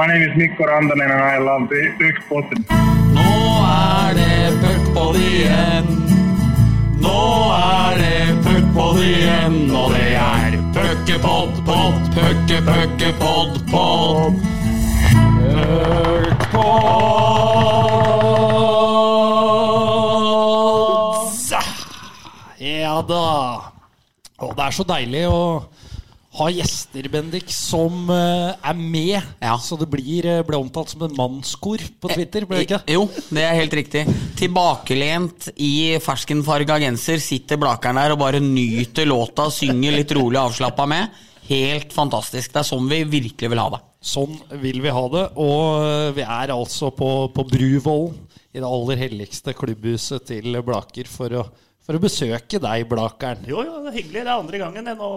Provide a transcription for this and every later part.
My name is Mikko Rantanen and I love the Puckpodden. Nå er det puckpod igjen. Nå er det puckpod igjen, og det er puckepod, pod, pucke, pucke, pod, pod. Puckpod. Ja da. Å, det er så deilig å ha gjester, Bendik, som uh, er med. Ja. Så det blir, eh, ble omtalt som en mannskor på Twitter, ble det ikke? Jo, det er helt riktig. Tilbakelent i ferskenfarga genser sitter Blakeren der og bare nyter låta, synger litt rolig avslappa med. Helt fantastisk. Det er sånn vi virkelig vil ha det. Sånn vil vi ha det. Og eh, vi er altså på, på Bruvollen, i det aller helligste klubbhuset til Blaker, for å, for å besøke deg, Blakeren. Jo, jo, det er hyggelig. Det er andre gangen. det. Nå,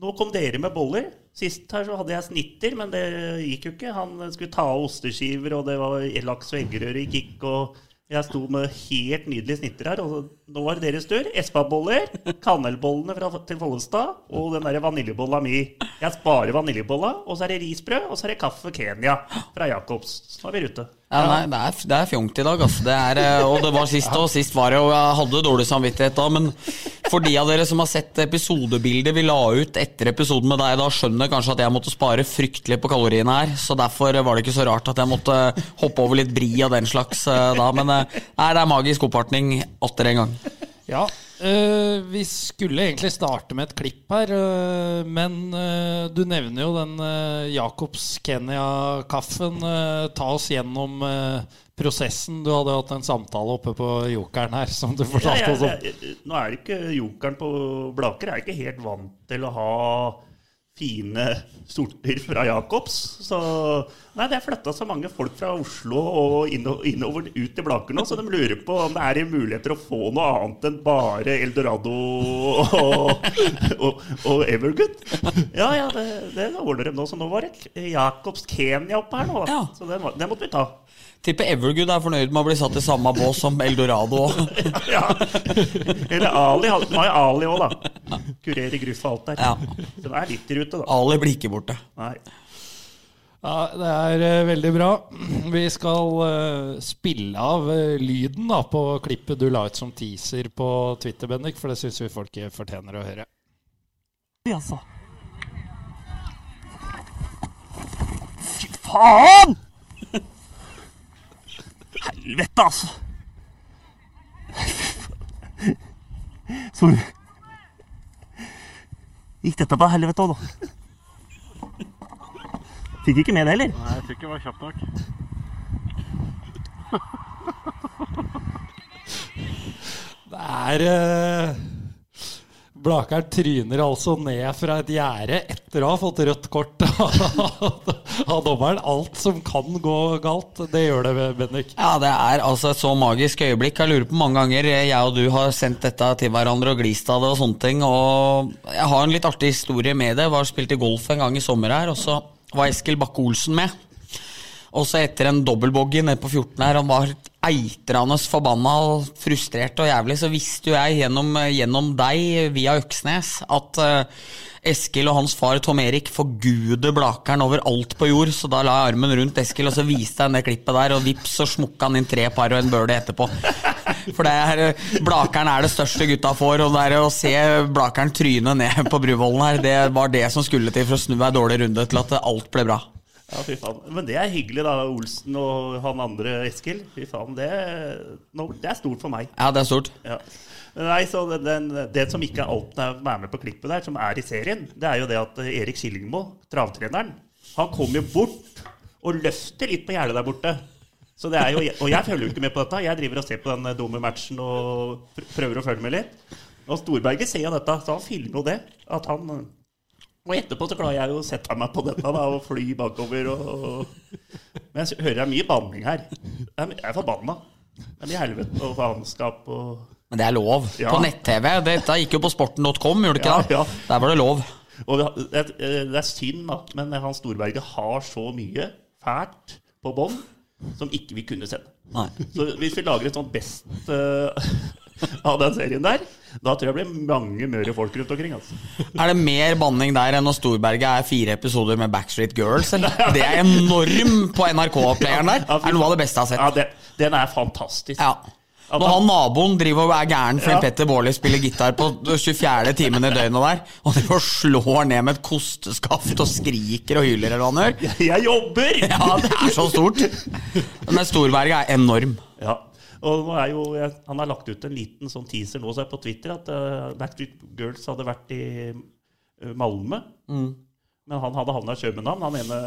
nå kom dere med boller. Sist her så hadde jeg snitter, men det gikk jo ikke. Han skulle ta av osteskiver, og det var laks og eggerøre gikk ikke. Og jeg sto med helt nydelige snitter her, og nå var det deres tur. Espa-boller, kanelbollene fra, til Follestad og den der vaniljebolla mi. Jeg sparer vaniljebolla, og så er det risbrød, og så er det kaffe Kenya fra Jacobs. Så er vi ute. Ja, nei, det er, det er fjongt i dag, altså. Det er, eh, og det var sist, og sist var det, og jeg hadde dårlig samvittighet da. Men for de av dere som har sett episodebildet vi la ut etter episoden med deg, da skjønner kanskje at jeg måtte spare fryktelig på kaloriene her. Så derfor var det ikke så rart at jeg måtte hoppe over litt bri og den slags eh, da. Men eh, nei, det er magisk oppvartning atter en gang. Ja, øh, vi skulle egentlig starte med et klipp her, uh, men uh, du nevner jo den Jacobs Kenya-kaffen. Ta oss gjennom prosessen. Du hadde hatt en samtale oppe på Jokeren her, som du Ja, fortalte jeg, oss om. jeg, nå er det ikke jokeren på Blaker er ikke helt vant til å ha fine sorter fra Jacobs. Så nei, det er flytta så mange folk fra Oslo og innover ut til Blaker nå, så de lurer på om det er muligheter å få noe annet enn bare Eldorado og, og, og Evergood. Ja, ja, det, det ordner de nå. Så nå var det Jacobs Kenya oppe her nå. Ja. Så det, det måtte vi ta. Tipper Evergood er fornøyd med å bli satt i samme bås som Eldorado. Ja. Eller Ali. Han har jo Ali òg, da. Kurerer gruff og alt der. Ja. Så det er litt i rute, da. Ali blir ikke borte. Nei. Ja, det er uh, veldig bra. Vi skal uh, spille av uh, lyden da, på klippet du la ut som teaser på Twitter, Bendik, for det syns vi folk fortjener å høre. Altså. Fy faen! Helvete, altså. Sorry. Gikk dette på helvete òg, da? Fikk ikke med det heller. Nei, jeg tror ikke det var kjapt nok. Det er uh, Blakeren tryner altså ned fra et gjerde etter å ha fått rødt kort av dommeren. Alt som kan gå galt, det gjør det, Bendik. Ja, det er altså et så magisk øyeblikk. Jeg lurer på mange ganger jeg og du har sendt dette til hverandre og glist av det og sånne ting. Og jeg har en litt artig historie med det. Jeg var spilte golf en gang i sommer her, og så var Eskil Bakke-Olsen med. Og så etter en dobbeltboggy nede på 14 her, han var eitrende forbanna frustrert og jævlig, så visste jo jeg gjennom, gjennom deg via Øksnes at uh, Eskil og hans far Tom Erik forguder Blakeren over alt på jord, så da la jeg armen rundt Eskil, og så viste jeg det klippet der, og vips, så smukka han inn tre par og en bøle etterpå. For det er, eh, Blakeren er det største gutta får, og det er å se Blakeren tryne ned på Bruvollen her, det var det som skulle til for å snu ei dårlig runde til at alt ble bra. Ja, fy faen. Men det er hyggelig, da. Olsen og han andre Eskil. Fy faen, det, det er stort for meg. Ja, det er stort. Ja. Nei, så den, den, Det som ikke alltid er med på klippet der, som er i serien, det er jo det at Erik Skillingmo, travtreneren, han kommer bort og løfter litt på gjerdet der borte. Så det er jo, og jeg følger jo ikke med på dette. Jeg driver og ser på den dumme matchen og prøver å følge med litt. Og Storberget ser jo dette, så han filmer jo det. At han Og etterpå så klarer jeg jo å sette meg på dette da, og fly bakover og Men jeg hører det er mye banning her. Jeg er- forbanna. Er mye helvete og faenskap og Men det er lov. Ja. På nett-TV. Dette gikk jo på sporten.com, gjorde det ikke Ja, det? ja. Der var det lov. Og det, det, det er synd, da, men han Storberget har så mye fælt på bånd som ikke vi kunne sett. Nei. Så hvis vi lager et sånt best eh, av den serien der, da tror jeg det blir mange møre folk rundt omkring. altså. Er det mer banning der enn når Storberget er fire episoder med Backstreet Girls? Eller? Det er enorm på NRK-playeren der. Fy er noe av det beste jeg har sett. Ja, det, Den er fantastisk. Ja. Når han naboen driver og er gæren fordi Ja. Petter Baarli spiller gitar på 24. timen i døgnet der, og driver og slår ned med et kosteskaft og skriker og hyler eller hva han gjør Jeg jobber! Ja, det er så stort. Men Storberget er enorm. Ja. Og nå er jo, Han har lagt ut en liten sånn teaser nå så er på Twitter at uh, Backstreet Girls hadde vært i eh, Malmö. Men han hadde havna i København, han ene.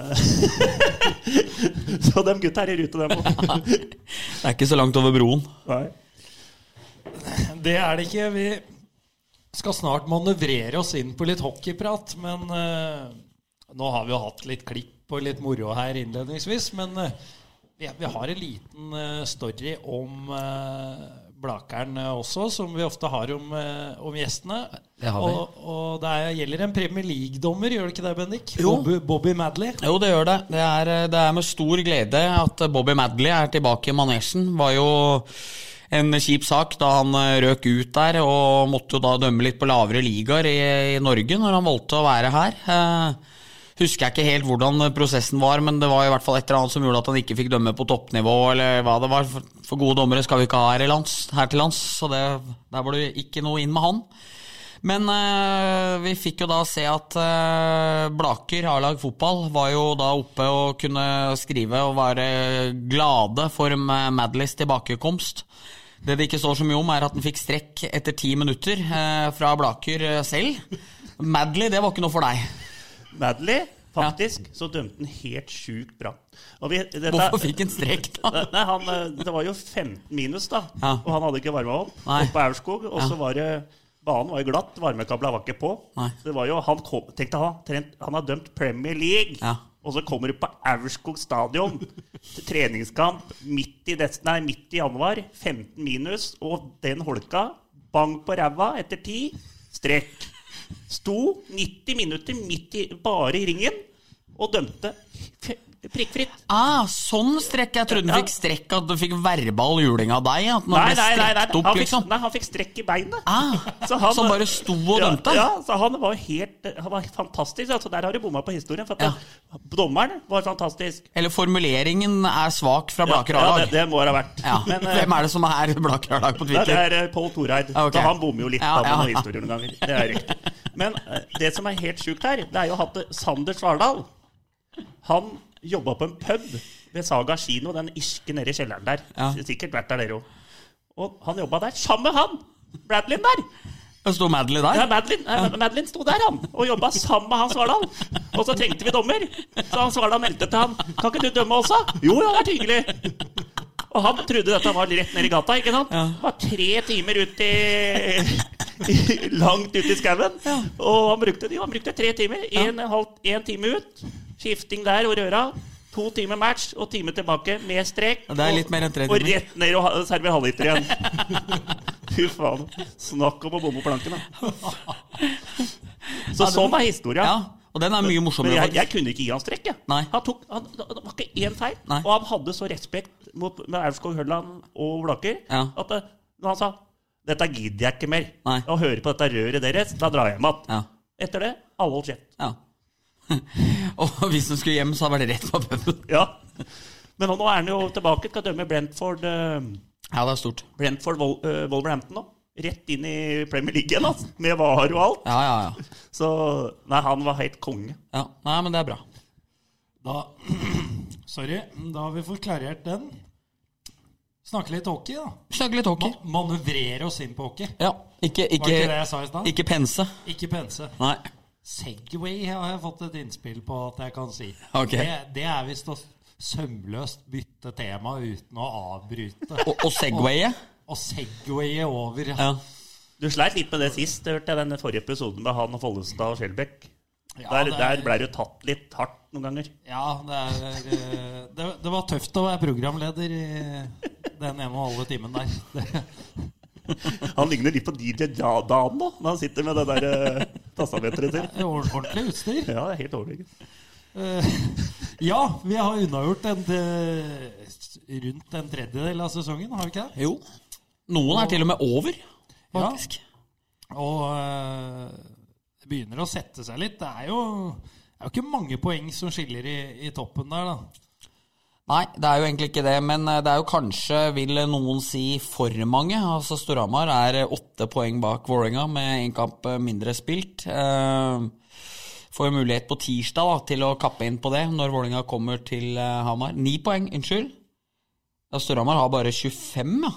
så de gutta er i rute, dem òg. Det er ikke så langt over broen. Nei. Det er det ikke. Vi skal snart manøvrere oss inn på litt hockeyprat, men uh, nå har vi jo hatt litt klipp og litt moro her innledningsvis. Men eh, vi, vi har en liten eh, story om uh, Blakeren eh, også, som vi ofte har om, eh, om gjestene. Det har vi. Og, og det er, gjelder en Premier League-dommer, gjør det ikke det, Bendik? Jo. Bobby, Bobby Madley. Jo, det gjør det. Det er, det er med stor glede at Bobby Madley er tilbake i manesjen. Var jo en kjip sak da han eh, røk ut der, og måtte jo da dømme litt på lavere ligaer i, i Norge når han valgte å være her. Eh, husker jeg ikke helt hvordan prosessen var, men det var i hvert fall et eller annet som gjorde at han ikke fikk dømme på toppnivå, eller hva det var. For, gode dommere skal vi ikke ha her, lands, her til lands, så det, der var det ikke noe inn med han. Men eh, vi fikk jo da se at eh, Blaker, A-lag fotball, var jo da oppe og kunne skrive og være glade for Madleys tilbakekomst. Det det ikke står så mye om, er at han fikk strekk etter ti minutter eh, fra Blaker eh, selv. Madley, det var ikke noe for deg. Madley, faktisk, så dømte han helt sjukt bra. Vi, dette, Hvorfor fikk han strekk, da? Nei, han, eh, Det var jo 15 minus, da. Ja. Og han hadde ikke varma opp. Nei. Oppe på Aurskog. Og så var det Banen var jo glatt, varmekabla var ikke på. Nei. Så det var jo, han kom, tenkte han, trent, han har dømt Premier League. Ja. Og så kommer du på Aurskog stadion treningskamp midt i, det, nei, midt i januar. 15 minus, og den holka. Bang på ræva etter ti. Strekk. Sto 90 minutter midt i, bare i ringen og dømte prikkfritt. Ah, sånn strekk. Jeg trodde han Ja. fikk strekk at du fikk verbal juling av deg. At han Nei, ble nei, nei, nei. opp, liksom. nei, han fikk strekk i beinet. Ah, Så han- som bare sto og ja, dømte? Ja, så han var helt Han var fantastisk. Altså, der har du bomma på historien. For Ja. Dommeren var fantastisk. Eller formuleringen er svak fra Blaker ja, A-lag. det, det må det ha vært. Ja. Men, eh, Hvem er det som er Blaker A-lag på Twitter? det er eh, Pål Toreid. Ja, ok. Så han bommer jo litt Ja, ja. på noen historier noen ganger. Det er riktig. Men eh, det som er helt sjukt her, det er jo at Sander Svardal Han jobba på en pub ved Saga kino, den irske nede i kjelleren der. Ja. Sikkert vært der, dere òg. Og han jobba der sammen med han! Bradlin der. Sto Madeline der. Ja, Madeline, ja. Madeline sto der, han, og jobba sammen med han Svardal. Og så trengte vi dommer. Så han Svardal meldte til han Kan ikke du dømme også? Jo, det hadde vært hyggelig. Og han trodde dette var rett ned i gata. ikke sant? Ja. var tre timer ut i, i Langt ut i skauen. Og han brukte, jo, han brukte tre timer. En, halv, en time ut. Skifting der og røra. To timer match og time tilbake med strek. Og, og rett ned og servere halvliter igjen. Fy faen. Snakk om å bomme planken, da. Så sånn er historia. Ja, og den er mye Men morsommere. jeg, jeg kunne ikke gi han strekk. jeg. Nei. Han tok, han, det var ikke én feil. Nei. Og han hadde så respekt mot, Aurskog Hølland og Blaker Ja. at når han sa 'Dette gidder jeg ikke mer', Nei. å høre på dette røret deres, da drar jeg hjem igjen. Ja. Etter det alle holdt kjeft. Ja. og hvis han skulle hjem, så hadde det vært rett på puben. Ja. Men nå er han jo tilbake, skal dømme Brentford, eh, Ja, det er stort. Brentford Wol eh, Wolverhampton nå. Rett inn i Premier League igjen, altså. Med VAR og alt. Ja, ja, ja. Så Nei, han var helt konge. ja. Nei, men det er bra. Da Sorry. Da har vi fått klarert den. Snakke litt hockey, da. Snakke litt hockey. Ma manøvrere oss inn på hockey. Ja, ikke, Var det ikke det ikke, jeg sa i stad? ikke pense. Ikke pense. Nei. Segway har jeg fått et innspill på at jeg kan si. Okay. Det, det er visst å sømløst bytte tema uten å avbryte. Og, og Segwayet? Og segwaye over. Ja. Du sleit litt med det sist, hørte jeg den forrige episoden med han og Follestad og Skjelbekk. Ja, der det er- der ble du tatt litt hardt noen ganger. Ja, det, er, eh, det, det var tøft å være programleder i den ene og halve timen der. Det, Han ligner litt på DJ Da- Dan nå, når han sitter med det der uh, tastameteret sitt. er ordentlig utstyr. Ja, det er helt overlegent. Eh, ja, vi har unnagjort en, til- rundt en tredjedel av sesongen, har vi ikke det? Jo. Noen er til og med over, faktisk. Og eh, det begynner å sette seg litt. Det er jo, det er jo ikke mange poeng som skiller i, i toppen der, da. Nei, det er jo egentlig ikke det, men eh, det er jo kanskje, vil noen si, for mange. Altså Storhamar er åtte poeng bak Vålerenga med én kamp eh, mindre spilt. Eh, får jo mulighet på tirsdag da, til å kappe inn på det når Vålerenga kommer til Hamar. Ni poeng, unnskyld. Ja, Storhamar har bare 25, ja.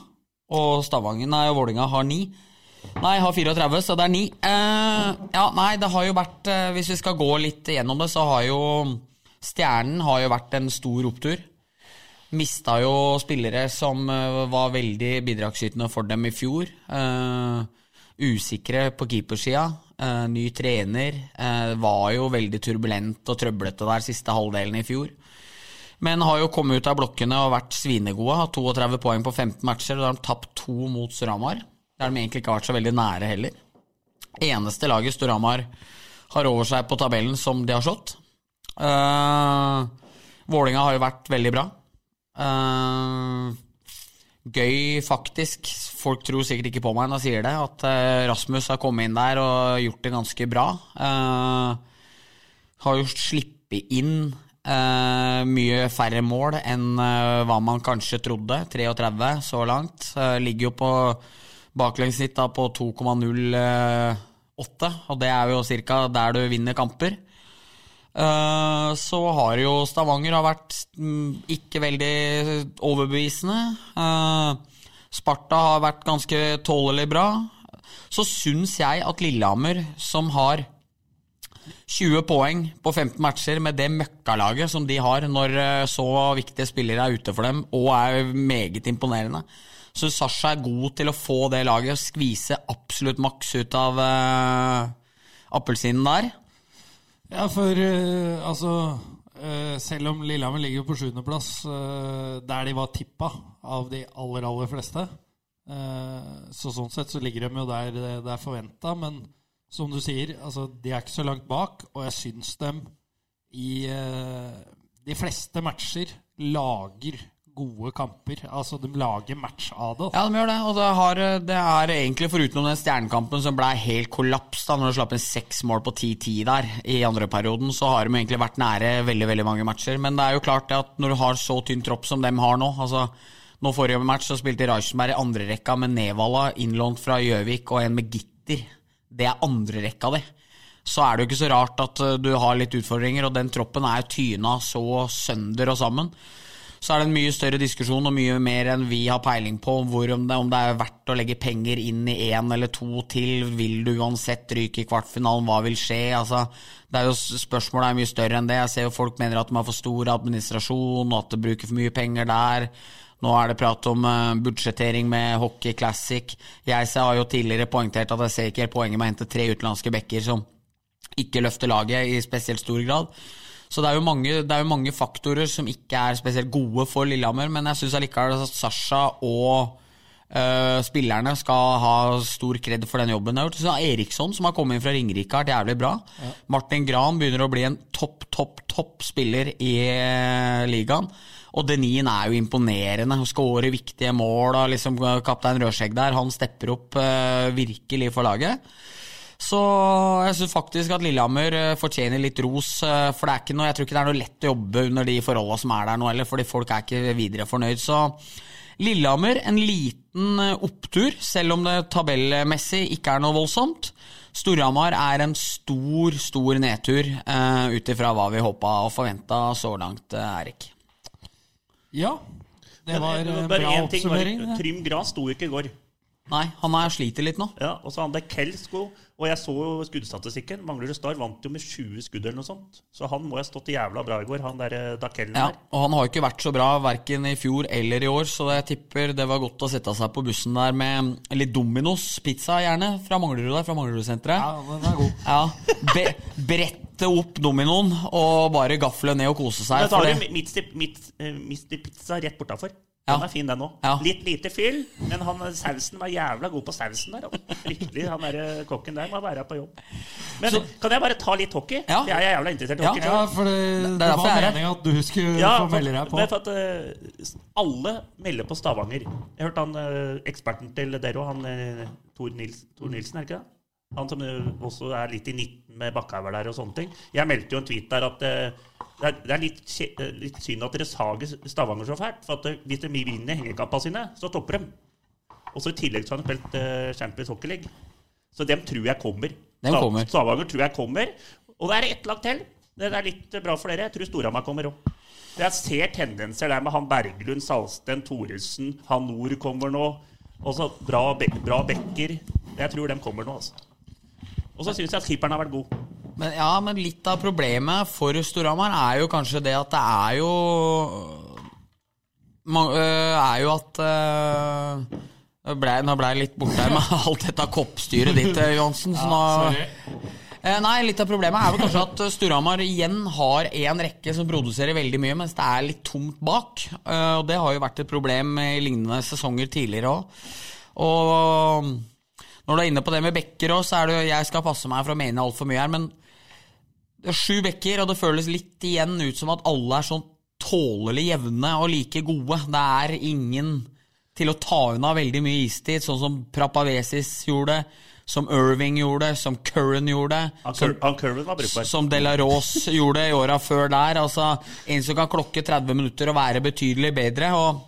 Og Stavanger, nei, Vålerenga har ni. Nei, har 34, så det er 9. Eh, ja, nei, det har jo vært Hvis vi skal gå litt gjennom det, så har jo Stjernen har jo vært en stor opptur. Mista jo spillere som eh, var veldig bidragsytende for dem i fjor. Eh, usikre på keepersida. Eh, ny trener. Var jo veldig turbulent og trøblete der siste halvdelen i fjor. Men har jo kommet ut av blokkene og vært svinegode. Har 32 poeng på 15 matcher. og har tapt to mot Storhamar. Der de egentlig ikke har vært så veldig nære heller. Eneste laget Storhamar har over seg på tabellen som de har slått. Uh, Vålinga har jo vært veldig bra. Uh, gøy, faktisk. Folk tror sikkert ikke på meg når jeg sier det, at uh, Rasmus har kommet inn der og gjort det ganske bra. Uh, har jo sluppet inn mye færre mål enn hva man kanskje trodde. 33 så langt. Ligger jo på baklengssnitt på 2,08, og det er jo ca. der du vinner kamper. Uh, så har jo Stavanger har vært mm, ikke veldig overbevisende. Uh, Sparta har vært ganske tålelig bra. Så syns jeg at Lillehammer, som har 20 poeng på 15 matcher med det møkkalaget som de har når uh, så viktige spillere er ute for dem, og er meget imponerende Så Sasha er god til å få det laget og skvise absolutt maks ut av appelsinen der. Ja, for uh, altså uh, Selv om Lillehammer ligger på sjuendeplass, uh, der de var tippa av de aller, aller fleste Så sånn sett så ligger de jo der det er forventa. Men som du sier, altså, de er ikke så langt bak, og jeg syns dem i de fleste matcher lager gode kamper. Altså, de lager match av det. Ja, de gjør det. Og det, har, det er egentlig foruten den stjernekampen som ble helt kollaps da når de slapp inn seks mål på 10-10 der i andre perioden, så har de egentlig vært nære veldig veldig mange matcher. Men det er jo klart at når du har så tynn tropp som de har nå altså nå Forrige match så spilte Reichenberg i andrerekka med Nevala, innlånt fra Gjøvik, og en med Gitter. Det er andrerekka di så er det jo ikke så rart at du har litt utfordringer, og den troppen er jo tyna så sønder og sammen så er det en mye større diskusjon og mye mer enn vi har peiling på om, det, om det er verdt å legge penger inn i én eller to til. Vil du uansett ryke i kvartfinalen? Hva vil skje? Altså, det er jo Spørsmålet er mye større enn det. Jeg ser jo folk mener at de har for stor administrasjon, og at de bruker for mye penger der. Nå er det prat om uh, budsjettering med Hockey Classic. Jeg har jo tidligere poengtert at jeg ser ikke helt poenget med å hente tre utenlandske backer som ikke løfter laget i spesielt stor grad. Så det er, mange, det er, jo mange, faktorer som ikke er spesielt gode for Lillehammer, men jeg syns allikevel at Sasha og uh, spillerne skal ha stor kred for den jobben de har gjort. Så Eriksson, som har kommet inn fra Ringerike, har vært jævlig bra. Ja. Martin Gran begynner å bli en topp, topp, topp spiller i uh, ligaen. Og Denien er jo imponerende. Skårer viktige mål. Og liksom Kaptein Rødskjegg der, han stepper opp uh, virkelig for laget. Så jeg syns faktisk at Lillehammer eh, fortjener litt ros. Eh, for det er ikke noe, jeg tror ikke det er noe lett å jobbe under de forholdene som er der nå heller, fordi folk er ikke videre fornøyd. Så Lillehammer, en liten eh, opptur, selv om det tabellmessig ikke er noe voldsomt. Storhamar er en stor, stor nedtur, uh, ut ifra hva vi håpa og forventa så langt, Erik. Ja, det var en bra oppsummering. Trym Gras sto ikke i går. Nei, han er sliter litt nå. Ja, Og så han der Kelsko. Og jeg så jo skuddstatistikken. Manglerud Star vant jo med 20 skudd eller noe sånt. Så han må ha stått jævla bra i går, han der eh, Dakellen ja, Og han har jo ikke vært så bra verken i fjor eller i år, så jeg tipper det var godt å sette seg på bussen der med litt Dominos pizza, gjerne, fra Manglerud der, fra Manglerudsenteret. Ja, den er god. Ja, be, brette opp dominoen og bare gafle ned og kose seg. Da tar du Mr. Pizza rett bortafor. Ja. Den er fin, den òg. Ja. Litt lite fyll, men han, sausen var jævla god på sausen der. altså. Riktig, han der eh, kokken der må være på jobb. Men kan jeg bare ta litt hockey? Ja. Jeg er jævla interessert i hockey. Ja, for det, det, er var meninga at du skulle Ja, få melde deg på. for at uh, alle melder på Stavanger. Jeg hørte han uh, eksperten til dere òg, han uh, Tor, Nils, Tor Nilsen, er det ikke det? Han som også er litt i 19 med Bakkhaug der og sånne ting. Jeg meldte jo en tweet der at eh, det er, det er litt, eh, litt synd at dere sager Stavanger så fælt. For at eh, hvis de vinner hengekampene sine, så topper de. Og så i tillegg så har de spilt uh, Champions Hockey League. Så dem tror jeg kommer. Dem kommer. Stavanger tror jeg kommer. Og det er ett lag til. Det er litt bra for dere. Jeg tror Storhamar kommer òg. Jeg ser tendenser der med han Berglund, Salsten, Thoresen, han Nord kommer nå. Og så bra, be bra bekker. Jeg tror de kommer nå, altså. Og så syns jeg at keeperen har vært god. Men, ja, men litt av problemet for Storhamar er jo kanskje det at det er jo ma- øh, Er jo at øh, ble, Nå ble jeg litt borte her med alt dette koppstyret ditt, øh, Johansen. Så nå, Sorry. Eh, Nei, litt av problemet er vel kanskje at Storhamar igjen har en rekke som produserer veldig mye, mens det er litt tomt bak. Og det har jo vært et problem i lignende sesonger tidligere òg. Og når du er inne på det med bekker òg, så er det jo Jeg skal passe meg for å mene altfor mye her, men det er sju bekker, og det føles litt igjen ut som at alle er sånn tålelig jevne og like gode. Det er ingen til å ta unna veldig mye istid, sånn som Prapavesis gjorde, som Irving gjorde, som Curran gjorde, som, som Delaros gjorde i åra før der. Altså, en som kan klokke 30 minutter og være betydelig bedre. og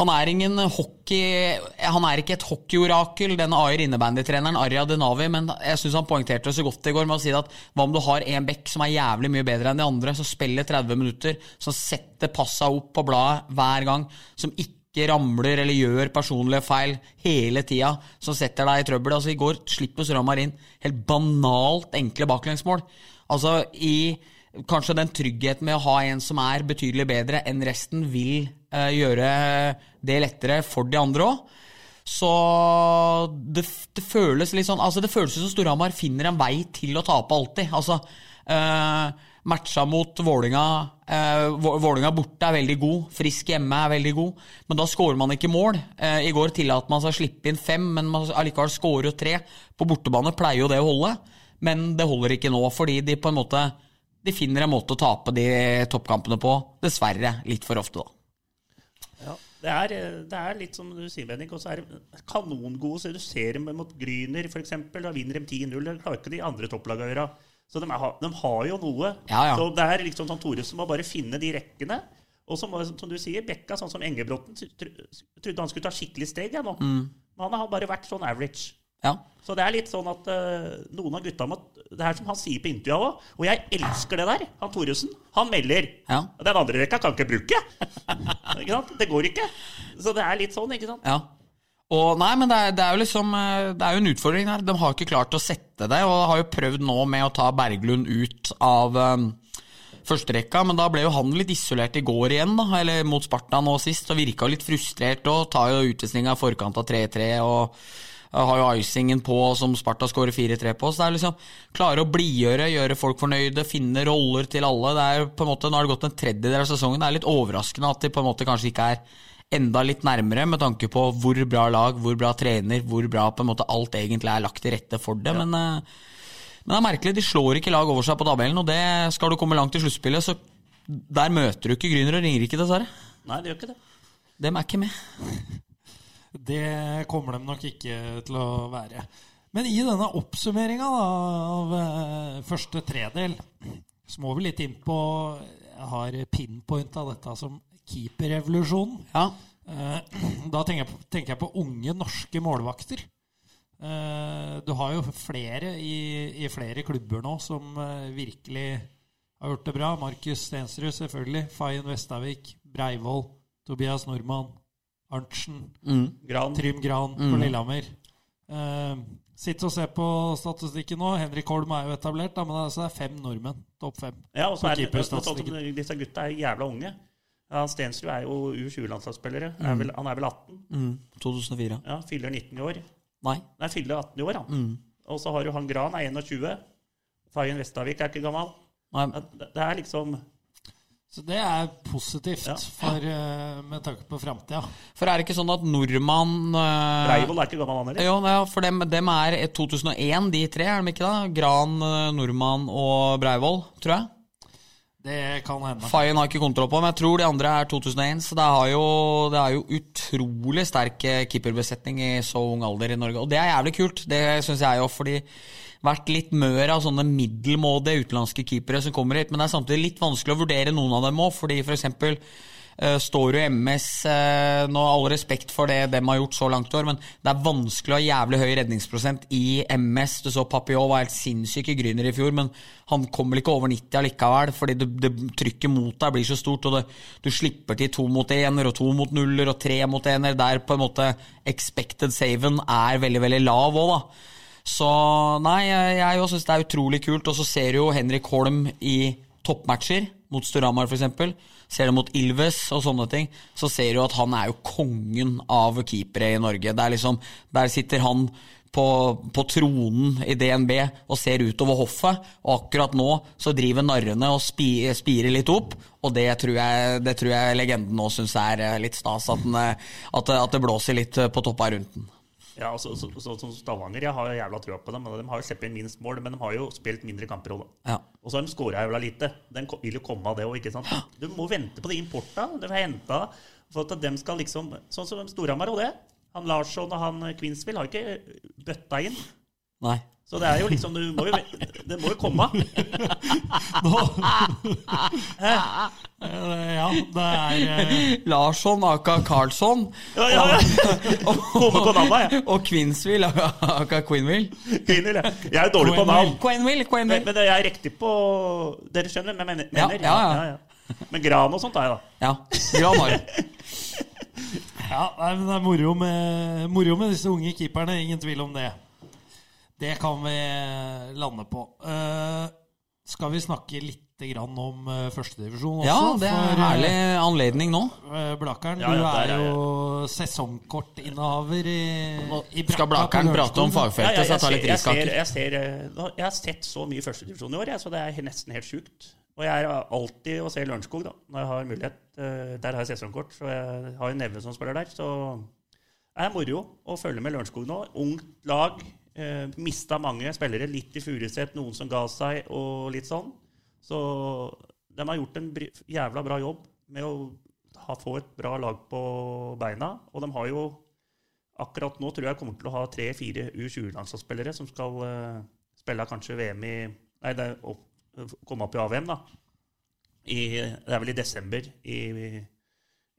han er ingen hockey Han er ikke et hockeyorakel, den Ayer innebandytreneren Arja Denavi, men jeg syns han poengterte det så godt i går med å si at hva om du har en bekk som er jævlig mye bedre enn de andre, som spiller 30 minutter, som setter passa opp på bladet hver gang, som ikke ramler eller gjør personlige feil hele tida, som setter deg i trøbbel. Altså I går slipper Storhamar inn helt banalt enkle baklengsmål. Altså i Kanskje den tryggheten med å ha en som er betydelig bedre enn resten, vil eh, gjøre det lettere for de andre òg. Så det, det føles litt sånn Altså det føles som Storhamar finner en vei til å tape alltid. Altså eh, Matcha mot Vålinga eh, Vålinga borte er veldig god. Frisk hjemme er veldig god. Men da skårer man ikke mål. Eh, I går tillater man seg å slippe inn fem, men man allikevel skårer tre. På bortebane pleier jo det å holde, men det holder ikke nå, fordi de på en måte de finner en måte å tape de toppkampene på. Dessverre litt for ofte, da. Ja, det, er, det er litt som du sier, Bennik. Og så er det kanongode. Så du ser dem mot Gryner, f.eks. Da vinner de 10-0. Det klarer ikke de andre topplagene å gjøre. Så de, er, de har jo noe. Ja, ja. Så det er liksom sånn Thoresen må bare finne de rekkene. Og som, som du sier, Bekka, sånn som Engebråten, trodde han skulle ta skikkelig steg ja, nå. Mm. Men han har bare vært sånn average. Ja. Så det er litt sånn at uh, noen av gutta må Det er som han sier på intervjuet òg, og jeg elsker det der. Han Thoresen. Han melder. Ja. Den andre rekka kan ikke bruke. ikke sant? Det går ikke. Så det er litt sånn, ikke sant? Ja. Og nei, men det er, det er jo liksom eh, Det er jo en utfordring her. De har ikke klart å sette det, og har jo prøvd nå med å ta Berglund ut av um, førsterekka, men da ble jo han litt isolert i går igjen, da, eller mot Sparta nå sist, og virka litt frustrert og tar jo utvisninga i forkant av 3-3 og eh, har jo icingen på som Sparta skårer 4-3 på. Så det er liksom klare å blidgjøre, gjøre folk fornøyde, finne roller til alle. Det er på en måte, Nå har det gått en tredjedel av sesongen. Det er litt overraskende at de på en måte kanskje ikke er enda litt nærmere, med tanke på hvor bra lag, hvor bra trener, hvor bra på en måte alt egentlig er lagt til rette for det. Men, eh, men det er merkelig, de slår ikke lag over seg på tabellen, og det skal du komme langt i sluttspillet, så der møter du ikke Grüner og Ringerike, dessverre. Nei, det gjør ikke det. Dem er ikke med. Det kommer de nok ikke til å være. Men i denne oppsummeringa av eh, første tredel, så må vi litt inn på Jeg har pinpoint av dette som keeperrevolusjonen. Ja. Eh, Da tenker jeg, på, tenker jeg på unge norske målvakter. Eh, Du har jo flere i, i flere klubber nå som virkelig har gjort det bra. Markus Stensrud, selvfølgelig. Fayen Vestavik, Breivoll, Tobias Nordmann, Arntzen. mm. Trym Gran på Lillehammer. Uh, Sitt og se på statistikken nå. Henrik Holm er jo etablert, da, men det altså det er fem nordmenn. Topp fem. Ja, og så er det, sånn disse gutta er jævla unge. Ja, Stensrud er jo U20-landslagsspillere. Mm. Han er vel 18? Mm, 2004. Ja, Fyller 19 i år. Nei. Nei, fyller 18 i år, han. Og så har du han Gran, er 21. Fayen Vestavik er ikke gammel. Nei. Det det er liksom Så det er positivt Ja. for, eh, med tanke på framtida. For er det ikke sånn at nordmann eh, Breivoll er ikke gammel, han heller. Jo, ja, for dem, dem er 2001, de tre, er de ikke da? Gran, eh, Nordmann og Breivoll, tror jeg. Det kan hende. Fayen har ikke kontroll på, men jeg tror de andre er 2001. Så det, har jo, det er jo utrolig sterk eh, keeperbesetning i så ung alder i Norge. Og det er jævlig kult, det syns jeg jo, fordi vært litt mør av sånne middelmådige utenlandske keepere som kommer hit, men det er samtidig litt vanskelig å vurdere noen av dem òg, fordi f.eks. For står jo MS Nå Nå all respekt for det de har gjort så langt i år, men det er vanskelig å ha jævlig høy redningsprosent i MS. Du så Papillon var helt sinnssyk i Gryner i fjor, men han kommer ikke over 90 allikevel, fordi det, det trykket mot deg blir så stort, og det, du slipper til to mot ener og to mot nuller og tre mot ener, der på en måte expected saven er veldig, veldig lav òg, da. Så nei, jeg, jeg syns det er utrolig kult. Og så ser du jo Henrik Holm i toppmatcher, mot Storhamar f.eks. Ser du mot Ilves og sånne ting, så ser du at han er jo kongen av keepere i Norge. Det er liksom, Der sitter han på, på tronen i DNB og ser utover hoffet, og akkurat nå så driver narrene og spi, spirer litt opp, og det tror jeg, det tror jeg legenden nå syns er eh, litt stas, at, den, eh, at, at det blåser litt eh, på toppa rundt den. Ja, så, så, så, så Stavanger, jeg har jo jævla trua på dem. De har jo sluppet minst mål, men de har jo spilt mindre kamper Også. Ja. Og så har de skåra jævla lite. Den vil jo komme av det òg. Du må vente på de importa de har henta, for at de skal liksom Sånn som Storhamar og det. Han Larsson og han Kvinsvill har ikke bøtta inn. Nei. Så det er jo liksom Det må jo Det må jo komme. Eh, ja, det er eh, Larsson aka Karlsson Ja, ja, ja. Og, og, og, og Quinsville aka Queenville. Queenville, jeg. Jeg er dårlig på navn. Quinville, Men, men jeg er riktig på Dere skjønner hva jeg mener? Ja, ja, ja. Men Gran og sånt er jeg, da. Ja. Gran har Ja, men det er moro med, moro med disse unge keeperne. Ingen tvil om det. Det kan vi lande på. Uh, skal vi snakke litt grann om uh, førstedivisjon også? Ja, det er For, en eh, herlig anledning nå. eh, Blakeren, Ja, ja, du er er jo sesongkortinnehaver i, i Skal Blakeren prate om fagfeltet, Ja, så jeg tar litt riskaker? jeg, ser, jeg, ser, eh, jeg har sett så mye førstedivisjon i år, jeg, så det er nesten helt sjukt. Og jeg er alltid å se Lørenskog da, når jeg har mulighet. Eh, Der har jeg sesongkort, så jeg har en nevne som spiller der. Så det er moro å følge med Lørenskog nå. Ungt lag. Eh, mista mange spillere. Litt i Furuset, noen som ga seg, og litt sånn. Så de har gjort en jævla bra jobb med å ha, få et bra lag på beina. Og de har jo akkurat nå tror jeg kommer til å ha tre-fire U20-landslagsspillere som skal eh, spille kanskje VM i Nei, det er opp, komme opp i AVM, da. I, det er vel i desember i,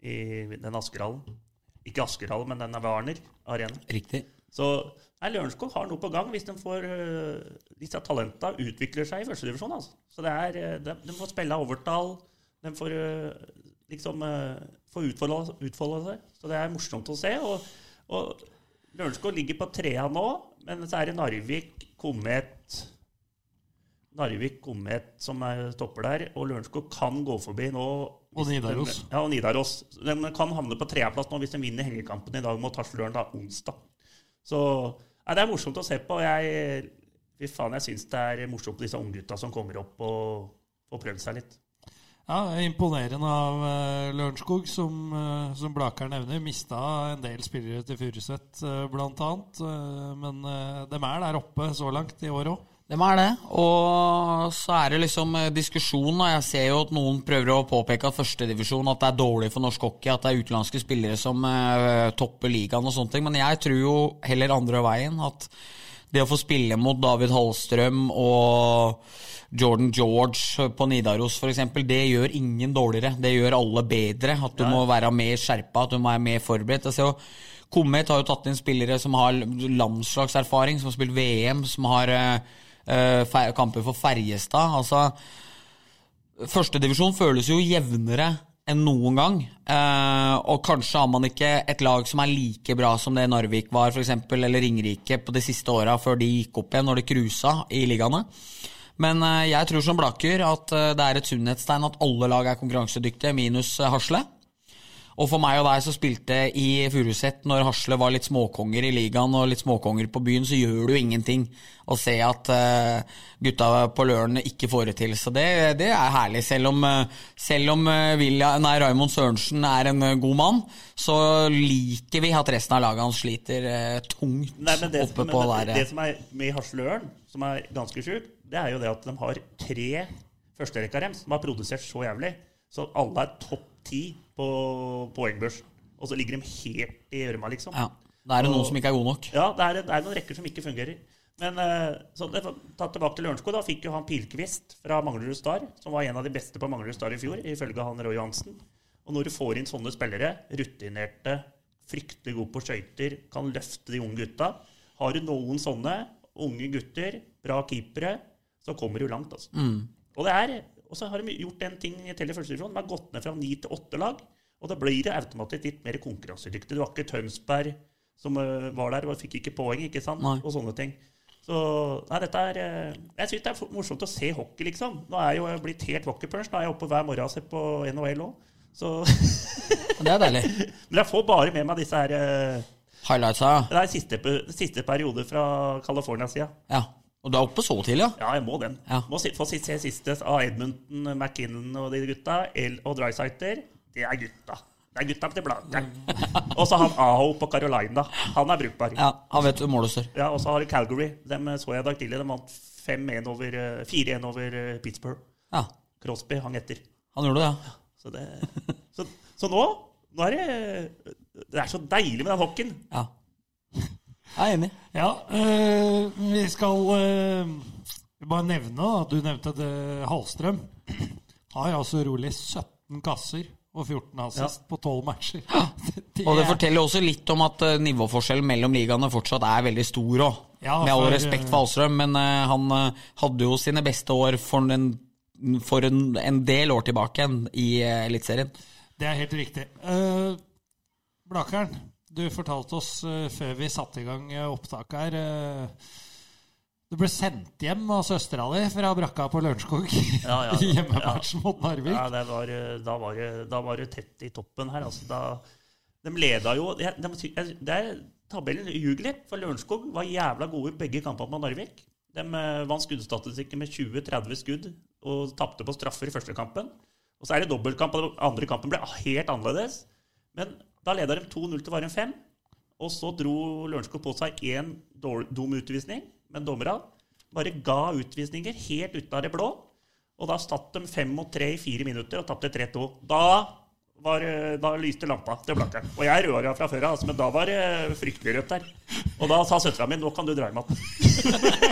i den Askerhallen. Ikke Askerhallen, men den er Warner Arena. Riktig. Så nei, Lørenskog har noe på gang hvis de får øh, disse talenta utvikler seg i førstedivisjon. Altså. Så det er, øh, de, de får spille overtall. De får øh, liksom øh, få utfolde, utfolde seg. Så det er morsomt å se. Og, og Lørenskog ligger på trea nå, men så er det Narvik, Komet Narvik, Komet som er topper der, og Lørenskog kan gå forbi nå. Og Nidaros. de-. Ja, og Nidaros. De kan havne på treaplass nå hvis de vinner hengekampen i dag mot da, onsdag. Så nei, det er morsomt å se på. Jeg, jeg syns det er morsomt med disse unggutta som kommer opp og får prøvd seg litt. Ja, er Imponerende av uh, Lørenskog, som, uh, som Blaker nevner. Mista en del spillere til Furuset, uh, annet. Uh, men uh, de er der oppe så langt i år òg. De er det. Og så er det liksom eh, diskusjon. Og jeg ser jo at noen prøver å påpeke at førstedivisjon at det er dårlig for norsk hockey, at det er utenlandske spillere som eh, topper ligaen og sånne ting. Men jeg tror jo heller andre veien. At det å få spille mot David Hallstrøm og Jordan George på Nidaros f.eks., det gjør ingen dårligere. Det gjør alle bedre. At du må være mer skjerpa, at du må være mer forberedt. Jeg ser jo Komet har jo tatt inn spillere som har landslagserfaring, som har spilt VM, som har eh, kamper for Ferjestad. Altså, Førstedivisjon føles jo jevnere enn noen gang. Eh, og kanskje har man ikke et lag som er like bra som det Narvik var, for eksempel, eller Ringerike på de siste åra før de gikk opp igjen, når de cruisa i ligaene. Men eh, jeg tror som Blaker at eh, det er et sunnhetstegn at alle lag er konkurransedyktige, minus eh, Hasle. Og for meg og deg som spilte i Furuset når Hasle var litt småkonger i ligaen og litt småkonger på byen, så gjør det jo ingenting å se at uh, gutta på Løren ikke får det til. Så det, det er herlig. Selv om, eh, selv om Vilja, nei, Raymond Sørensen er en god mann, så liker vi at resten av laget hans sliter tungt Nei, men det, oppe men på det, der. det som er med Hasløren, som er ganske sjukt, det er jo det at de har tre førsterekka dem som har produsert så jævlig. Så alle er topp ti på poengbørsen. Og så ligger de helt i gjørma, liksom. Ja, Da er det noen som ikke er gode nok. Ja, det er, det er noen rekker som ikke fungerer. Men eh, så ta tilbake til Lørenskog. Da fikk jo han Pilkvist fra Manglerud Star, som var en av de beste på Manglerud Star i fjor, ifølge han Roy Johansen. Og når du får inn sånne spillere, rutinerte, fryktelig gode på skøyter, kan løfte de unge gutta Har du noen sånne unge gutter, bra keepere, så kommer du langt, altså. Og det er og så har de gjort en ting i første divisjon. De har gått ned fra ni til åtte lag. Og da blir det automatisk litt mer konkurransedyktig. Du har ikke Tønsberg som eh, var der og fikk ikke poeng, ikke sant? Nei. Og sånne ting. Så nei, dette er eh, Jeg syns det er morsomt å se hockey, liksom. Nå er jeg jo blitt helt hockeypunch. Nå er jeg oppe hver morgen og ser på NHL òg. Så Det er deilig. Men jeg får bare med meg disse her eh, Highlightsa, Det er siste, siste periode fra California-sida. ja. Og du er oppe så tidlig, ja? Ja, jeg må den. Ja. Må få se siste av Edmundton, McKinnon og de gutta. El og Drysighter. Det er gutta. Det er gutta til Blankeren. Og så han Aho på Carolina. Han er brukbar. Ja, Han vet målet står. Ja, Og så har du Calgary. Dem så jeg i dag tidlig. De vant 4-1 over, eh, 4-1 over eh, Pittsburgh. Ja, Crosby hang etter. han gjorde det, ja. Så, det, så, så nå, nå er det Det er så deilig med den hockeyen. ja. Jeg er enig. Ja, øh, vi skal øh, bare nevne at Du nevnte det, Hallstrøm. Har altså rolig 17 kasser og 14 assist på 12 matcher. Det Og det er- forteller også litt om at eh, nivåforskjellen mellom ligaene fortsatt er veldig stor òg. Ja, Med all respekt eh, for Hallstrøm, men uh, han uh, hadde jo sine beste år for en, for en, en del år tilbake i uh, Eliteserien. Det er helt riktig. Uh, Blakeren, du fortalte oss eh, før vi satte i gang eh, opptaket her eh, Du ble sendt hjem av søstera di fra brakka på Lørenskog Ja, ja, i hjemmematchen mot Narvik. Ja, det var, da, var det, da var det tett i toppen her. Altså, da, de leda jo de, de, det er, Tabellen ljuger litt, for Lørenskog var jævla gode i begge kampene mot Narvik. De vant skuddstatistikken med 20-30 skudd og tapte på straffer i første kampen. Og så er det dobbeltkamp, og den andre kampen ble helt annerledes. Men da leda de 2-0 til Varen 5. Og så dro Lørenskog på seg én dum utvisning, men dommerne bare ga utvisninger helt ut av det blå. Og da satt de fem mot tre i fire minutter og tapte 3-2. Da, var, da lyste lampa til Blakkeren. Og jeg er rødhåra fra før av, altså, men da var det fryktelig rødt der. Og da sa søstera mi 'nå kan du dra hjem igjen'.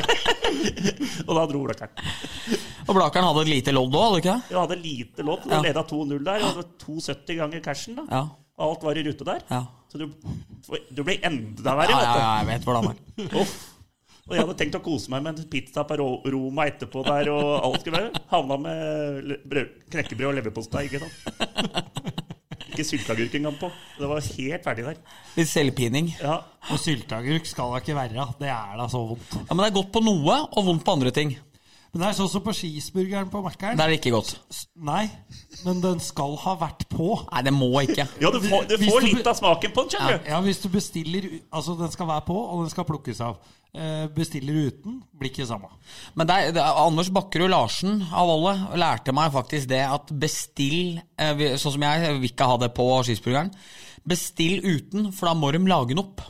og da dro Blakkeren. Og Blakkeren hadde et lite lodd òg, hadde du ikke det? Ja, hadde lite lodd. Ja. leda 2-0 der. Var 2,70 ganger cashen. da. Ja. Alt var i rute der. Ja. Så du, du ble enda verre. Ja, ja, ja, jeg vet hvordan det er. Og jeg hadde tenkt å kose meg med en pizza på Roma etterpå der, og alt skulle være. Havna med brød, knekkebrød og leverpostei, ikke sant. Ikke sylteagurk engang på. Det var helt ferdig der. Litt selvpining. Ja, Og sylteagurk skal da ikke være. Det er da så vondt. Ja, Men det er godt på noe og vondt på andre ting. Men det er sånn som på cheeseburgeren på Mækkern. Det er ikke godt. Nei, men den skal ha vært på. Nei, det må ikke. ja du får, du Hvis får du- litt av smaken på den, skjønner du. Ja, hvis du bestiller Altså, den skal være på, og den skal plukkes av. Eh, bestiller uten, blir ikke samme. Men det er, det er, Anders Bakkerud Larsen av alle lærte meg faktisk det at bestill eh, vi- Sånn som jeg, jeg vil ikke ha det på skisburgeren. Bestill uten, for da må de lage den opp.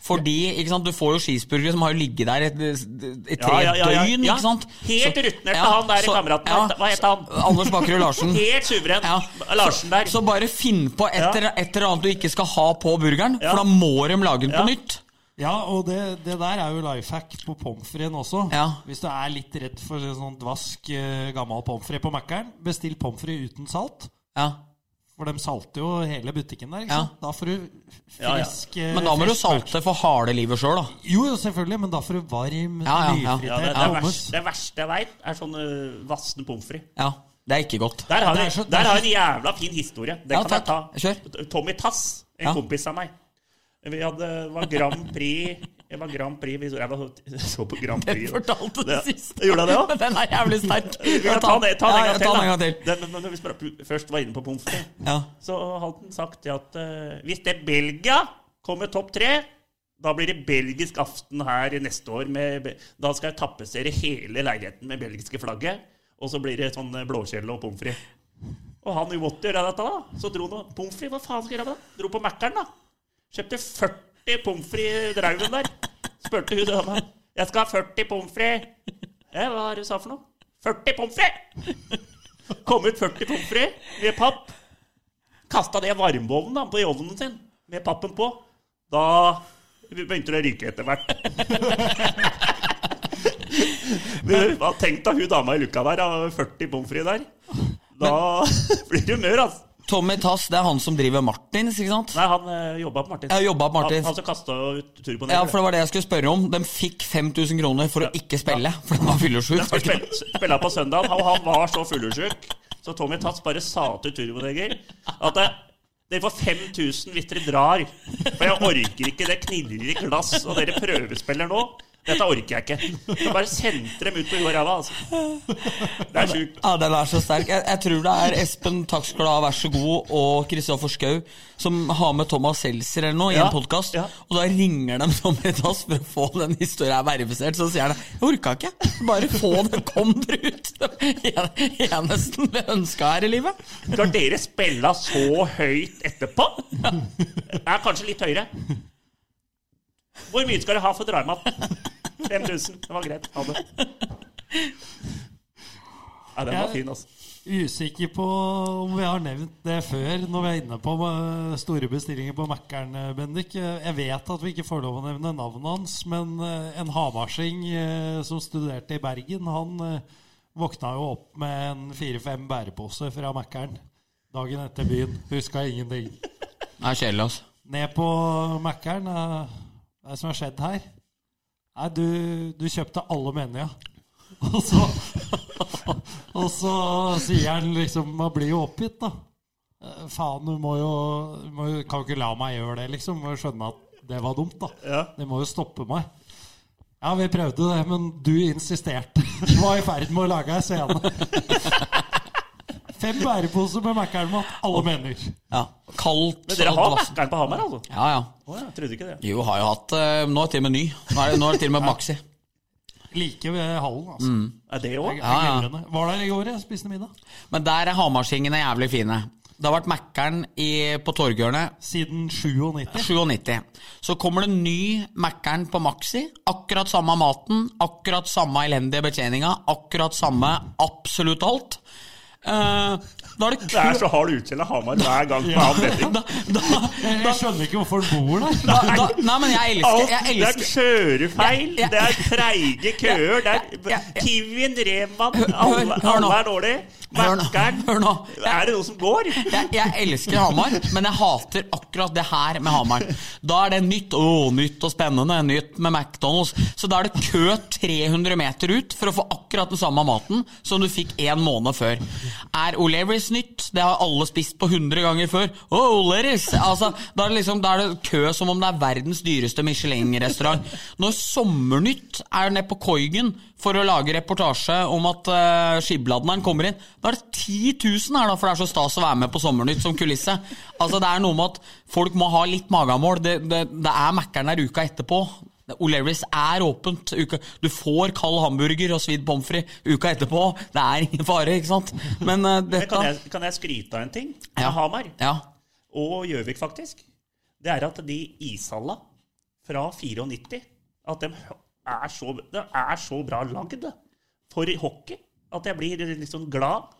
Fordi ikke sant, du får jo cheeseburgere som har ligget der et, et tre Ja, ja, ja, ja. døgn. Ikke sant? helt rutnert med han der kameraten. Hva het han? Anders Bakkerud Larsen. Helt suveren. Ja. Larsen der. Så bare finn på et, eller- et eller annet du ikke skal ha på burgeren, Ja. for da må de lage den Ja. på nytt. Ja, og det, det der er jo life hack på pommes fritesen også. Ja. Hvis du er litt redd for sånn dvask eh, gammel pommes frites på Mækkern, bestill pommes frites uten salt. Ja. For de salter jo hele butikken der. ikke Ja. Da får du Ja, ja. frisk eh, Men da må du salte for harde livet sjøl, da. Jo, jo, selvfølgelig, men da får du varm, Ja, ja, ja. Ja, det, nyfritert det, verste, det verste jeg veit, er sånne vassende pommes frites. Ja, Det er ikke godt. Der har så- der er har en jævla fin historie. Det Ja, kan jeg ta. Kjør. Tommy Tass, en Ja. kompis av meg. Vi hadde, var Grand Prix Jeg var Grand Prix Jeg var, så på Grand Prix. fortalte det Ja. siste. Gjorde jeg det òg? Den er jævlig sterk. Ja, ta den ta den en gang til. ta den da. en gang til. Den, men når vi spør- først var inne på pommes frites, Ja. så hadde han sagt at uh, hvis det er Belgia kommer topp tre, da blir det belgisk aften her neste år. Med, da skal jeg tapetsere hele leiligheten med belgiske flagget. Og så blir det sånn blåkjele blåskjell og pommes frites. Og han jo måtte gjøre dette, da. Så dro han pommes frites. Hva faen skal jeg gjøre med det? Dro på Mækkern, da. Kjøpte 40 pommes frites draugen der. Spurte hun dama. Jeg skal ha 40 pommes frites. Hva har det du sa for noe? 40 pommes frites! Kom ut 40 pommes frites med papp. Kasta det i varmeovnen på i ovnen sin med pappen på. Da begynte det å ryke etter hvert. Hva tenkte hun dama i luka der, 40 pommes frites der. Da blir du mør, altså. Tommy Tass, det er han som driver Martins, ikke sant? Nei, han øh, jobba på Martins. Ja, jobba på Martins. Han, han som kasta ut turboen. Ja, for det var det jeg skulle spørre om. De fikk 5000 kroner for å ikke spille, for han var fyllesyk. De spille, spille på søndag, og han var så fyllesyk. Så Tommy Tass bare sa til turboneger at det, dere får 5000 hvis dere drar. For jeg orker ikke, det knirrer i glass, og dere prøvespiller nå. Dette orker jeg ikke. Så bare sendte dem ut på huet og ræva. Altså. Det er sjukt. Ja, den er så sterk. Jeg, jeg tror det er Espen Takk skal du ha, vær så god, og Kristoffer Schou som har med Thomas Seltzer eller noe i en podkast. ja. Og da ringer de Tommy oss for å få den historien verifisert. Så sier han jeg orka ikke. Bare få det, kom dere ut. Det er eneste vi ønska her i livet. Skal dere spille så høyt etterpå? Det er kanskje litt høyere. Hvor mye skal du ha for dreimat? 5000. Det var greit. Ha det. Ja, den var fin, altså. Usikker på om vi har nevnt det før når vi er inne på eh, store bestillinger på Mækkern, eh, Bendik. Jeg vet at vi ikke får lov å nevne navnet hans, men eh, en hamarsing eh, som studerte i Bergen, han våkna jo opp med en fire-fem bæreposer fra Mækkern dagen etter byen. Huska ingenting. Det er kjedelig, altså. Ned på Mækkern. Hva er det som har skjedd her? Nei, du, du kjøpte alle menyer. Og så, og så sier han liksom Man blir jo oppgitt, da. Eh, Faen, du må jo, du må Kan ikke la meg gjøre det, liksom. Må jo skjønne at det var dumt, da. Ja. Det må jo stoppe meg. Ja, vi prøvde det, men du insisterte. Du var i ferd med å lage ei scene. Fem bæreposer med Mækkern-mat, alle mener. Ja. Kaldt. Men dere har Mækkern på Hamar, altså? Ja, ja. Oh, jeg trodde ikke det. Jo, har jo hatt eh, Nå er det til og med ny. Nå er det, nå er det til og med Maxi. Like ved hallen, altså. Er det òg? Det Ja, ja. Var der i går, jeg spiste middag. Men der er Hamarsingene jævlig fine. Det har vært Mækkern på Torghjørnet Siden 97. 97. Så kommer det ny Mækkern på Maxi. Akkurat samme maten, akkurat samme elendige betjeninga, akkurat samme absolutt alt. Eh, da er det Det er så hard utskjell av Hamar hver gang på betting. da, da, Jeg, skjønner ikke hvorfor han bor der. da, da, Nei, men jeg elsker, jeg elsker. det er kjørefeil, det er treige køer, det er ja. Kiwien, Reman, alle, alle er dårlige. Nå. Er det noe som går? jeg, jeg elsker Hamar, men jeg hater akkurat det her med Hamar. Da er det nytt å, nytt og spennende, nytt med McDonald's. Så da er det kø 300 meter ut for å få akkurat den samme maten som du fikk en måned før. Er O'Learys nytt? Det har alle spist på 100 ganger før. Oh, O'Learys! Altså, da, er det liksom, da er det kø som om det er verdens dyreste Michelin-restaurant. Når Sommernytt er nede på Koigen for å lage reportasje om at uh, skibladneren kommer inn, da er det 10 000 her, da, for det er så stas å være med på Sommernytt som kulisse. Altså, det er noe med at folk må ha litt magamål. Det, det, det er Mækkern der uka etterpå. O'Learys er åpent. Uka. Du får kald hamburger og svidd pommes frites uka etterpå. Det er ingen fare, ikke sant? Men uh, dette kan, jeg, kan jeg skryte av en ting? Med Ja. Hamar Ja. og Gjøvik, faktisk. Det er at de ishalla fra 94 At de er så, det er så bra lagd for hockey at jeg blir litt sånn glad.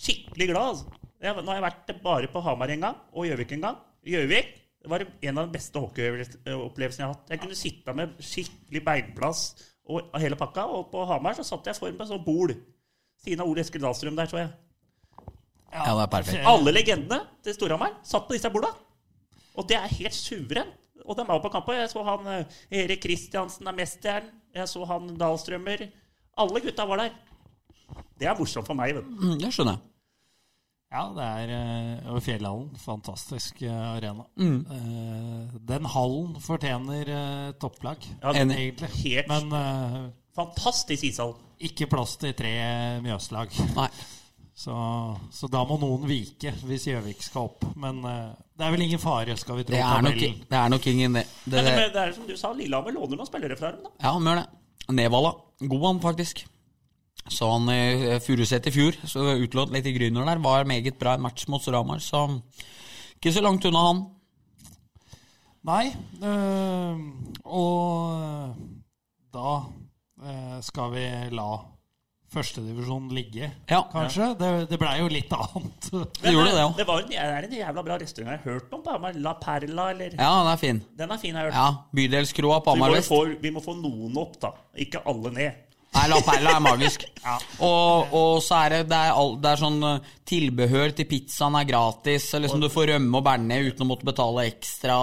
Skikkelig glad, altså. Jeg, nå har jeg vært bare på Hamar en gang, og Gjøvik en gang. Gjøvik var en av de beste hockeyopplevelsene jeg har hatt. Jeg kunne sitte med skikkelig beinplass og hele pakka, og på Hamar så satt jeg foran på et sånt bol. Siden av Ole Eskil Dahlstrøm der, så jeg. ja, det er perfekt. Alle legendene til Storhamar satt på disse borda. Og det er helt suverent. Og de var på kamp. Jeg så han eh, Erik Kristiansen er mesteren. Jeg så han Dahlstrømmer. Alle gutta var der. Det er morsomt for meg. vet du. Mm, det skjønner jeg. Ja, det er over Fjellhallen. Fantastisk eh, arena. Mm. Eh, den hallen fortjener eh, topplag, Ja, Enig. egentlig. Helt Men eh, fantastisk ishall. ikke plass til tre Mjøslag. Nei. Så, så da må noen vike hvis Gjøvik skal opp. Men uh, det er vel ingen fare, skal vi tro. Det er nok, det er nok ingen det. det, Men det, det det er som du sa, Lillehammer låner noen spillere fra dem. da. ja, han gjør det. Nevala. God han, faktisk. Så han uh, Furuset i fjor, så utlånt litt i Grüner der, var meget bra i match mot Storhamar. Så ikke så langt unna han. Nei. øh, og da øh, skal vi la førstedivisjon ligge, Ja. kanskje. Det, det blei jo litt annet. Det gjorde det, jo. ja. det var en, det er en jævla bra restaurant jeg har hørt om på Hamar. La Perla, eller Ja, den er fin. Den er fin, jeg har hørt. Ja, Bydelskroa på vi, Hamar vest. få, vi må få noen opp, da. Ikke alle ned. Nei, La Perla er magisk. og, og så er det, det, er all, det er sånn eh, tilbehør til pizzaen er gratis. Liksom du får rømme og bearnés uten å måtte betale ekstra.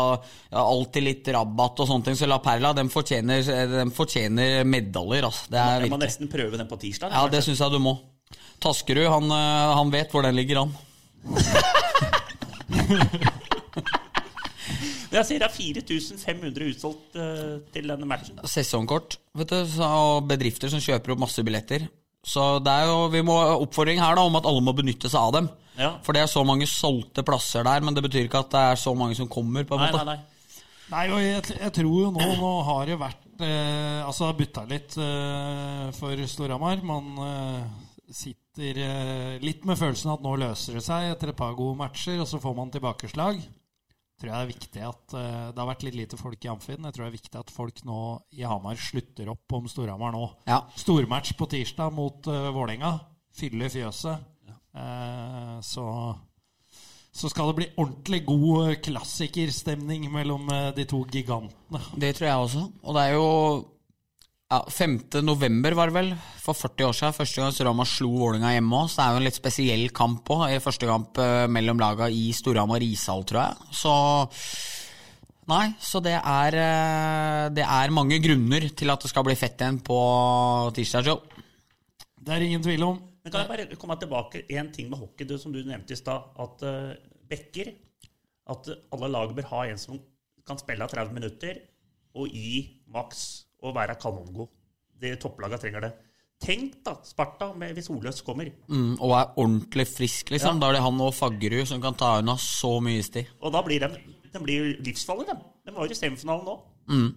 Ja, alltid litt rabatt og sånne ting. Så La Perla den fortjener, den fortjener medaljer. Altså. Det er Jeg må nesten prøve den på tirsdag. Ja, det syns jeg du må. Taskerud, han, eh, han vet hvor den ligger an. Jeg ser det er 4500 utsolgt eh, til denne matchen. Sesongkort, vet du, og bedrifter som kjøper opp masse billetter. Så det er jo, vi må oppfordring her da om at alle må benytte seg av dem. Ja. For det er så mange solgte plasser der, men det betyr ikke at det er så mange som kommer. på en Nei, måte. nei, nei. Nei, og jeg, jeg tror jo nå Nå har det vært eh, Altså, bytta litt eh, for Storhamar. Man eh, sitter eh, litt med følelsen at nå løser det seg etter et par gode matcher, og så får man tilbakeslag. Tror jeg det er viktig at eh, Det har vært litt lite folk i Amfinn. Jeg tror det er viktig at folk nå i Hamar slutter opp om Storhamar nå. Ja. Stormatch på tirsdag mot uh, Vålerenga. Fylle fjøset. Eh, så så skal det bli ordentlig god klassikerstemning mellom eh, de to gigantene. Det tror jeg også. Og det er jo ja, 5. november, var det vel, for 40 år siden. Første gang Storhamar slo Vålerenga hjemme òg. Så det er jo en litt spesiell kamp òg. Første kamp eh, mellom laga i Storhamar ishall, tror jeg. Så Nei, så det er, eh, det er mange grunner til at det skal bli fett igjen på tirsdag, Joe. Det er ingen tvil om. Men kan jeg bare komme tilbake en ting med hockey, du, som du nevnte i stad. At uh, bekker At alle lag bør ha en som kan spille 30 minutter og gi maks og være kanongod. Det Topplaga trenger det. Tenk da, Sparta med, hvis Oløs kommer. Mm, og er ordentlig frisk, liksom. Ja. Da er det han og Faggerud som kan ta unna så mye sti. Og da blir de, de blir livsfarlige, de. De var i semifinalen nå. Mm.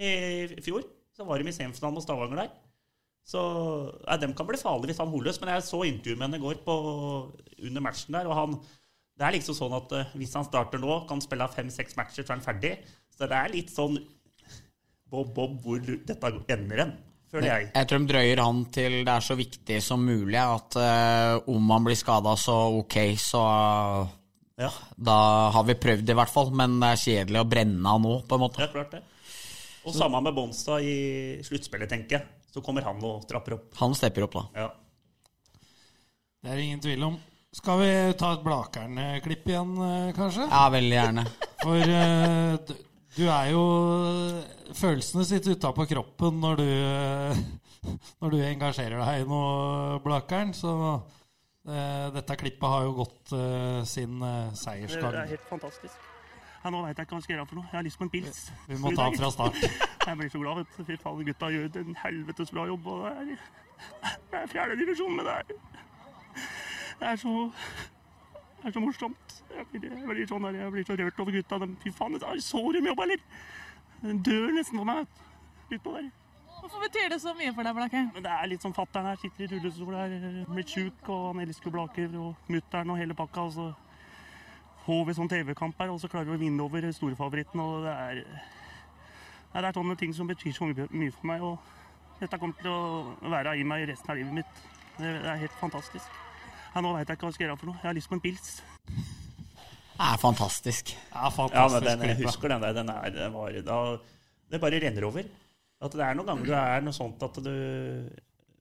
I fjor så var de i semifinalen mot Stavanger der. Så ja, De kan bli farlige hvis han Holøs. Men jeg så intervjuet med henne i går på, under matchen der. og han, Det er liksom sånn at eh, hvis han starter nå, kan spille fem-seks matcher, så er han ferdig. Så det er litt sånn bob-bob hvor dette ender hen, føler jeg. Jeg tror de drøyer han til det er så viktig som mulig. At uh, om han blir skada, så ok, så Ja, Da har vi prøvd det, i hvert fall. Men det er kjedelig å brenne han nå, på en måte. Ja, klart det. Og samme med Bonstad i sluttspillet, tenker jeg. Så kommer han og trapper opp. Han stepper opp, da. Ja. Det er ingen tvil om. Skal vi ta et Blakern-klipp igjen, eh, kanskje? Ja, veldig gjerne. For eh, du, er jo Følelsene sitter utapå kroppen når du eh, Når du engasjerer deg i noe, Blakeren. Så eh, dette klippet har jo gått eh, sin eh, seiersgang. helt fantastisk. Ja, nå veit jeg ikke hva jeg skal gjøre for noe. Jeg har lyst på en pils. Vi må ta den fra start. Jeg blir så glad, vet du. Fy faen, gutta gjør en helvetes bra jobb. Og det er, det er fjerde divisjon, men det er, det er så det er så morsomt. Jeg blir, jeg blir, sånn jeg blir så rørt over gutta. Fy faen, jeg så de jobba, eller? Den dør nesten for meg. Litt på der. Hvorfor betyr det så mye for deg, Blakkern? Men det er litt sånn fatter'n her sitter i rullestol her, blitt sjuk, og han elsker Blaker og mutter'n og hele pakka. Og så får vi sånn TV-kamp her, og så klarer vi å vinne over storfavoritten. Og det er, Nei, det er sånne ting som betyr så mye, for meg. Og dette kommer til å være i meg resten av livet mitt. Det, det er helt fantastisk. Ja, nå veit jeg ikke hva jeg skal gjøre for noe. Jeg har lyst på en pils. Det er fantastisk. Ja, Ja, fantastisk men den, jeg husker den der. Den er, den var, da, det bare renner over. At det er noen ganger du er noe sånt at du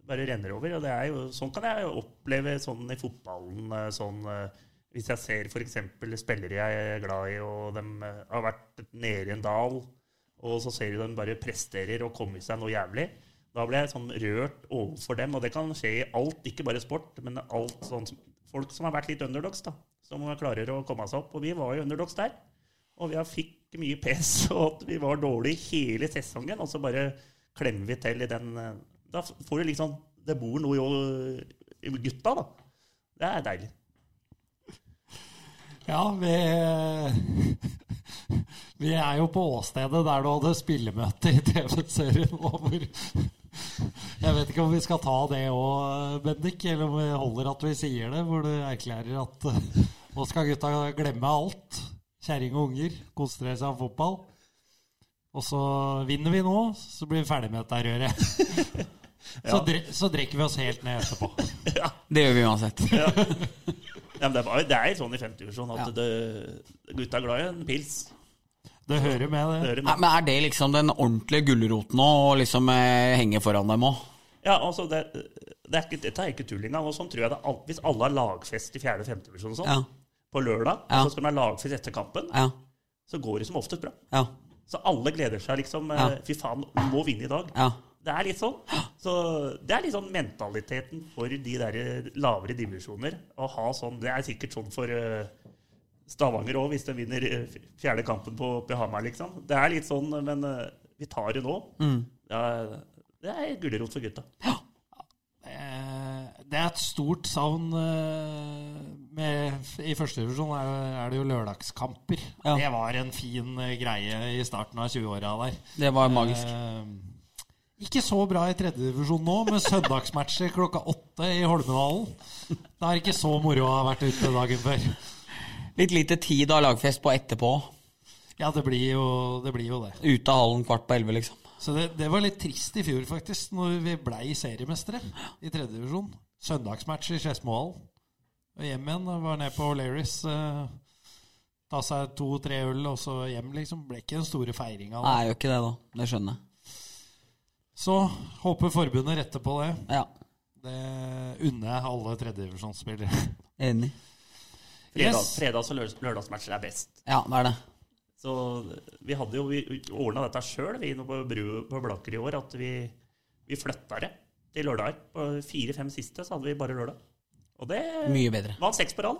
bare renner over. Og det er jo, sånn kan jeg oppleve sånn i fotballen. eh, Sånn, eh, hvis jeg ser f.eks. spillere jeg er glad i, og de eh, har vært nede i en dal, og så ser du dem bare presterer og kommer seg noe jævlig. Da ble jeg sånn rørt overfor dem, og det kan skje i alt, ikke bare sport, men alt sånn folk som har vært litt underdogs, da. Som klarer å komme seg opp. Og vi var jo underdogs der. Og vi fikk mye pes, og at vi var dårlige hele sesongen. Og så bare klemmer vi til i den eh, Da får du liksom Det bor noe i- gutta, da. Det er deilig. Ja, vi Vi er jo på åstedet der du hadde spillemøte i TV-serien. hvor Jeg vet ikke om vi skal ta det òg, Bendik, eller om det holder at vi sier det. Hvor du erklærer at eh, nå skal gutta glemme alt. Kjerring og unger. Konsentrere seg om fotball. Og så vinner vi nå, så blir vi ferdig med dette røret. Så, dre så drikker vi oss helt ned etterpå. Det gjør vi uansett. Ja, men det, var, det er sånn i femtedivisjon at Ja. det, gutta er glad i en pils. Det hører med, det. Hører Nei, men Er det liksom den ordentlige gulroten å liksom eh, henge foran dem òg? Ja, altså det, det er ikke, Dette er ikke tull engang. Og sånn tror jeg det er Hvis alle har lagfest i fjerde- og femtedivisjon og sånn, Ja. på lørdag, Ja. og så skal de ha lagfest etter kampen, Ja. så går det som oftest bra. Ja. Så alle gleder seg liksom eh, Ja. Fy faen, vi må vinne i dag. ja. Det er litt sånn. Så det er litt sånn mentaliteten for de der lavere divisjoner. Å ha sånn Det er sikkert sånn for eh, Stavanger òg, hvis de vinner eh, fjerde kampen på, på Hamar, liksom. Det er litt sånn, men eh, vi tar det nå. Mm. Ja, det er gulrot for gutta. Ja. Det er et stort savn eh, med, I første divisjon er, er det jo lørdagskamper. Ja. Det var en fin eh, greie i starten av 20-åra der. Det var magisk. Eh, ikke så bra i tredjedivisjon nå, med søndagsmatcher klokka åtte i Holmedalen. Det er ikke så moro å ha vært ute dagen før. Litt lite tid ha lagfest på etterpå. Ja, det blir jo det. Blir jo det. Ute av hallen kvart på elleve, liksom. Så det, det var litt trist i fjor, faktisk, når vi blei seriemestere i tredjedivisjon. Søndagsmatch i Skedsmohallen. Og hjem igjen. Var ned på O'Learys. Eh, ta seg to-tre øl, og så hjem, liksom. Ble ikke den store feiringa. Nei, gjør ikke det, da. Det skjønner jeg. Så håper forbundet retter på det. Ja, Det unner jeg alle tredjedivisjonsspillere. enig. Fredag, Yes. Fredags- og lørdags, lørdagsmatcher er best. Ja, det er det. Så vi hadde jo ordna dette sjøl, vi på, på Blakker i år. At vi, vi flytta det til lørdager. På fire-fem siste så hadde vi bare lørdag. Og det Mye bedre. vant seks på rad.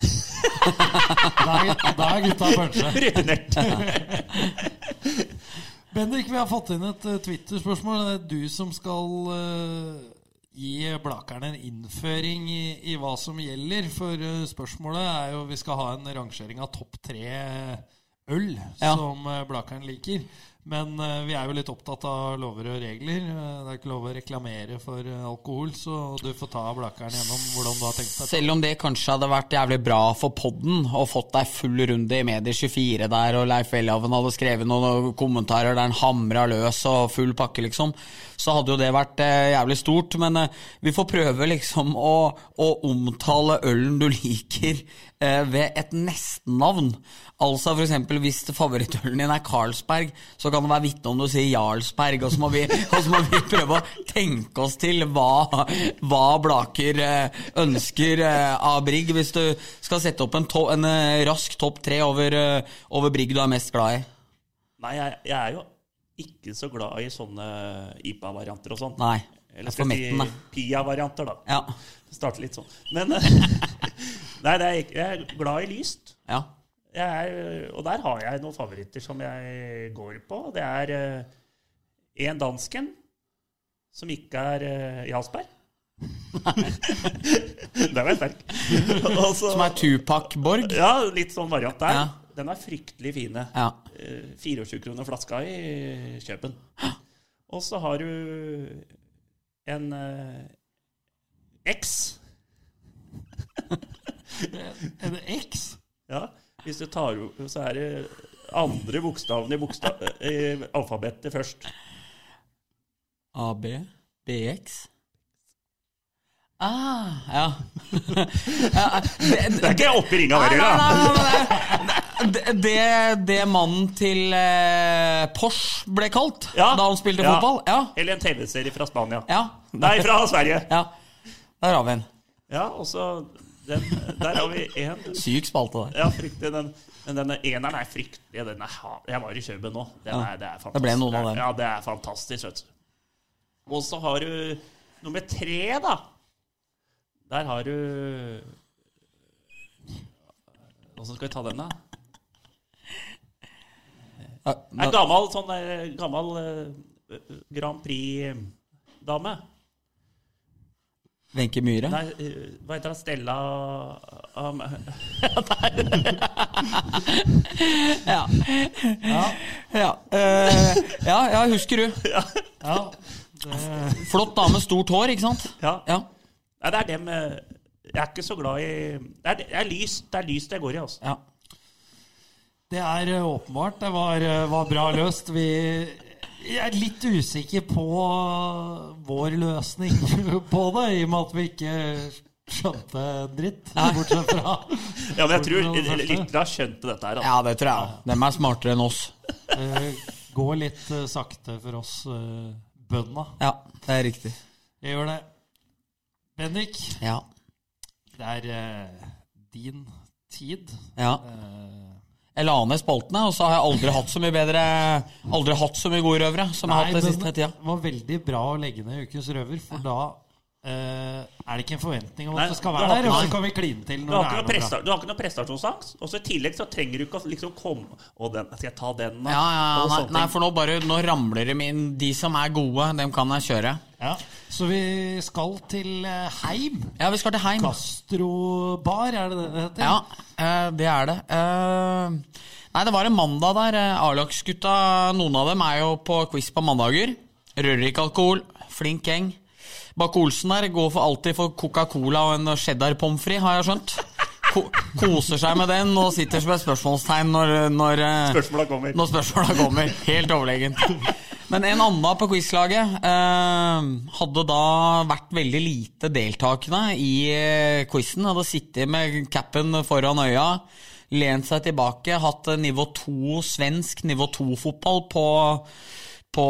Da er, er gutta punchet. Rutinert. Bendik, vi har fått inn et eh, Twitter-spørsmål. Det er du som skal eh, gi Blakerne en innføring i, i hva som gjelder. For eh, spørsmålet er jo Vi skal ha en rangering av topp tre øl Ja. som uh, Blakeren liker. Men eh, vi er jo litt opptatt av lover og regler. Eh, det er ikke lov å reklamere for eh, alkohol, så du får ta Blakeren gjennom hvordan du har tenkt deg. Selv om det kanskje hadde vært jævlig bra for podden og fått deg full runde i Medier24 der, og Leif Welhaven hadde skrevet noen kommentarer der han hamra løs og full pakke, liksom, så hadde jo det vært jævlig stort. Men vi får prøve liksom å, å omtale ølen du liker ved et nestennavn. Altså for eksempel hvis favorittølen din er Carlsberg, så kan det være vitne om du sier Jarlsberg, og så må vi, så må vi prøve å tenke oss til hva, hva Blaker eh, ønsker eh, av Brigg, hvis du skal sette opp en, to, en eh, rask topp tre over, eh, over Brigg du er mest glad i. Nei, jeg, jeg er jo ikke så glad i sånne IPA-varianter og sånn. Nei, Eller er skal vi si Pia-varianter, da. Ja. Det starter litt sånn. Men Nei, det er, jeg er glad i lyst. ja. Jeg er, og der har jeg noen favoritter som jeg går på. Det er én en dansken som ikke er uh, Jarlsberg. Den er sterk. Også, Som er Tupac Borg. Ja, litt sånn variant der. Ja. Den er fryktelig fine. Ja. Uh, 24 kroner flaska i Kjøpen. Og så har du en uh, X. En X? Ja, hvis du tar opp, Så er det andre bokstaven i, bokstav, i alfabetet først. AB? BX? Ah, ja. det, Det er ikke oppe i ringa nei, da. det, det, det mannen til eh, Porsche ble kalt Ja. da han spilte Ja. fotball? Ja. Eller en TV-serie fra Spania. ja. Nei, fra Sverige. ja. Der har vi en. Ja, og så den, Der har vi én. Syk spalte der. Ja, fryktelig. Den, men denne eneren er fryktelig. Den er, jeg var i Kjøben nå. Den Ja. er, det er. Det ble noen av dem. Ja, det er fantastisk. vet du. Og så har du nummer tre, da. Der har du Åssen skal vi ta den, da? Ja, er gammel sånn der, gammel uh, Grand Prix-dame. Wenche Myhre. Nei, eh, hva heter hun? Stella um, Ja. Ja. ja, ja. husker du. Ja, det, Flott dame, stort hår, ikke sant? Ja. Ja. Det er dem Jeg er ikke så glad i Det er, det er lyst det lyst jeg går i, altså. ja. det er eh, åpenbart. Det var, var bra løst. Vi jeg er litt usikker på vår løsning på det, i og med at vi ikke skjønte dritt. Bortsett fra Ja, men jeg tror Hvordan har skjønt lyttere dette her. Da. ja, det tror jeg. De er smartere enn oss. Det går litt eh, sakte for oss uh, bøndene. Ja, det er riktig. Jeg gjør det. Bendik, Ja. det er eh, din tid. ja. Eh, Jeg la ned spaltene, og så har jeg aldri hatt så mye bedre Aldri hatt så mye gode røvere som jeg har hatt den siste tida. Det var veldig bra å legge ned Ukens røver, for da eh, er det ikke en forventning om at du skal være der, ikke- og så kan vi kline til Du har, ikke noe noe presta du har ikke noe prestasjonsangst. Og så i tillegg så trenger du ikke å liksom komme Og den, skal jeg ta den, da? Ja, ja, nei, nei, for nå bare Nå ramler de inn. De som er gode, dem kan jeg kjøre. Ja, så vi skal til eh, Heim. Ja, vi skal til Heim. Gastrobar, er det det det heter? Ja, uh, det er det. Uh, nei, det var en mandag der. A-lagsgutta, noen av dem er jo på quiz på mandager. Rører ikke alkohol. Flink gjeng. Bakke-Olsen her går for alltid for Coca-Cola og en cheddar pommes frites, har jeg skjønt. Ko koser seg med den og sitter som et spørsmålstegn når, når, eh, Spørsmåla kommer. når spørsmåla kommer. Helt overlegen. Men en annen på quizlaget eh, hadde da vært veldig lite deltakende i eh, quizen. Hadde sittet med capen foran øya, lent seg tilbake, hatt nivå 2 svensk nivå 2-fotball på, på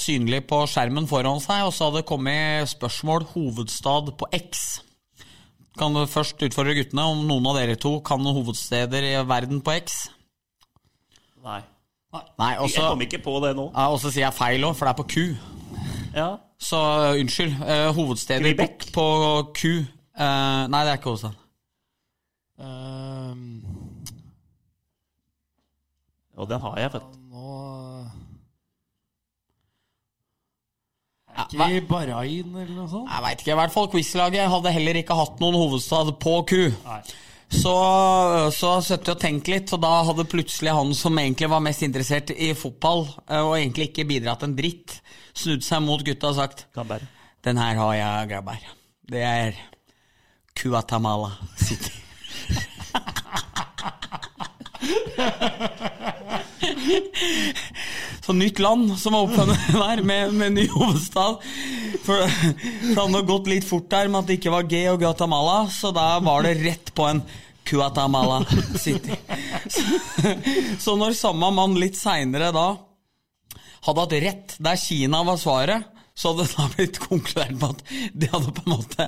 synlig på skjermen foran seg, og så hadde det kommet spørsmål hovedstad på X. Kan du først utfordre guttene om noen av dere to kan hovedsteder i verden på X? Nei. Nei, Jeg også... kom ikke på det nå. Ja, og så sier jeg feil òg, for det er på Q. Ja. Så uh, unnskyld. Uh, hovedsteder på, Quebec? på Q. Uh, nei, det er ikke hovedstad. Um, Og den har jeg, vet du. Ja, ikke i Bahrain eller noe sånt? Jeg veit ikke. I hvert fall quizlaget hadde heller ikke hatt noen hovedstad på Q. Nei. Så, så satt jeg og tenkte litt, og da hadde plutselig han som egentlig var mest interessert i fotball, uh, og egentlig ikke bidratt en dritt, snudd seg mot gutta og sagt Kan. Den her har jeg, grabber. Det er kuatamala City. Så nytt land som var oppfunnet der, med, med ny hovedstad. For, for det hadde gått litt fort der med at det ikke var G og Guatemala, så da var det rett på en Guatemala City. Så, så når samme mann litt seinere da hadde hatt rett der Kina var svaret, så hadde det da blitt konkludert med at de hadde på en måte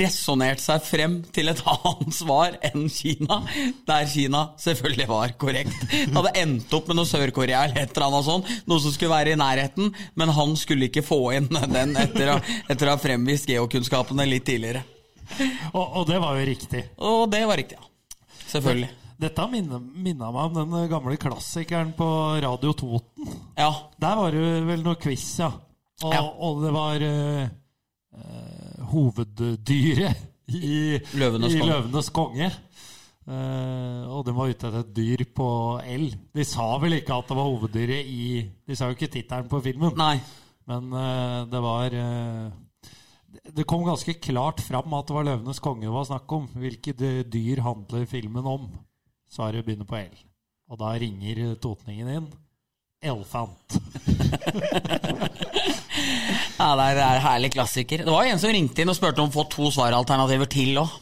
resonnert seg frem til et annet svar enn Kina, der Kina selvfølgelig var korrekt. Det hadde endt opp med noe Sør-Korea eller et eller annet sånt, noe som skulle være i nærheten, men han skulle ikke få inn den etter å, etter å ha fremvist geokunnskapene litt tidligere. Og, og det var jo riktig. Og det var riktig, ja. Selvfølgelig. Dette minna, meg om den gamle klassikeren på Radio Toten. Ja, Der var det vel noe quiz, ja. Og, Ja. og det var eh, hoveddyret i Løvenes i. Løvenes konge. Uh, og de var ute etter et dyr på L. De sa vel ikke at det var hoveddyret i De sa jo ikke tittelen på filmen, nei. men uh, det var uh, Det kom ganske klart fram at det var Løvenes konge det var snakk om. Hvilke dyr handler filmen om? Svaret begynner på L. Og da ringer totningen inn. Elefant. Ja, det er, er herlig klassiker. Det var en som ringte inn og spurte om å få to svaralternativer til òg.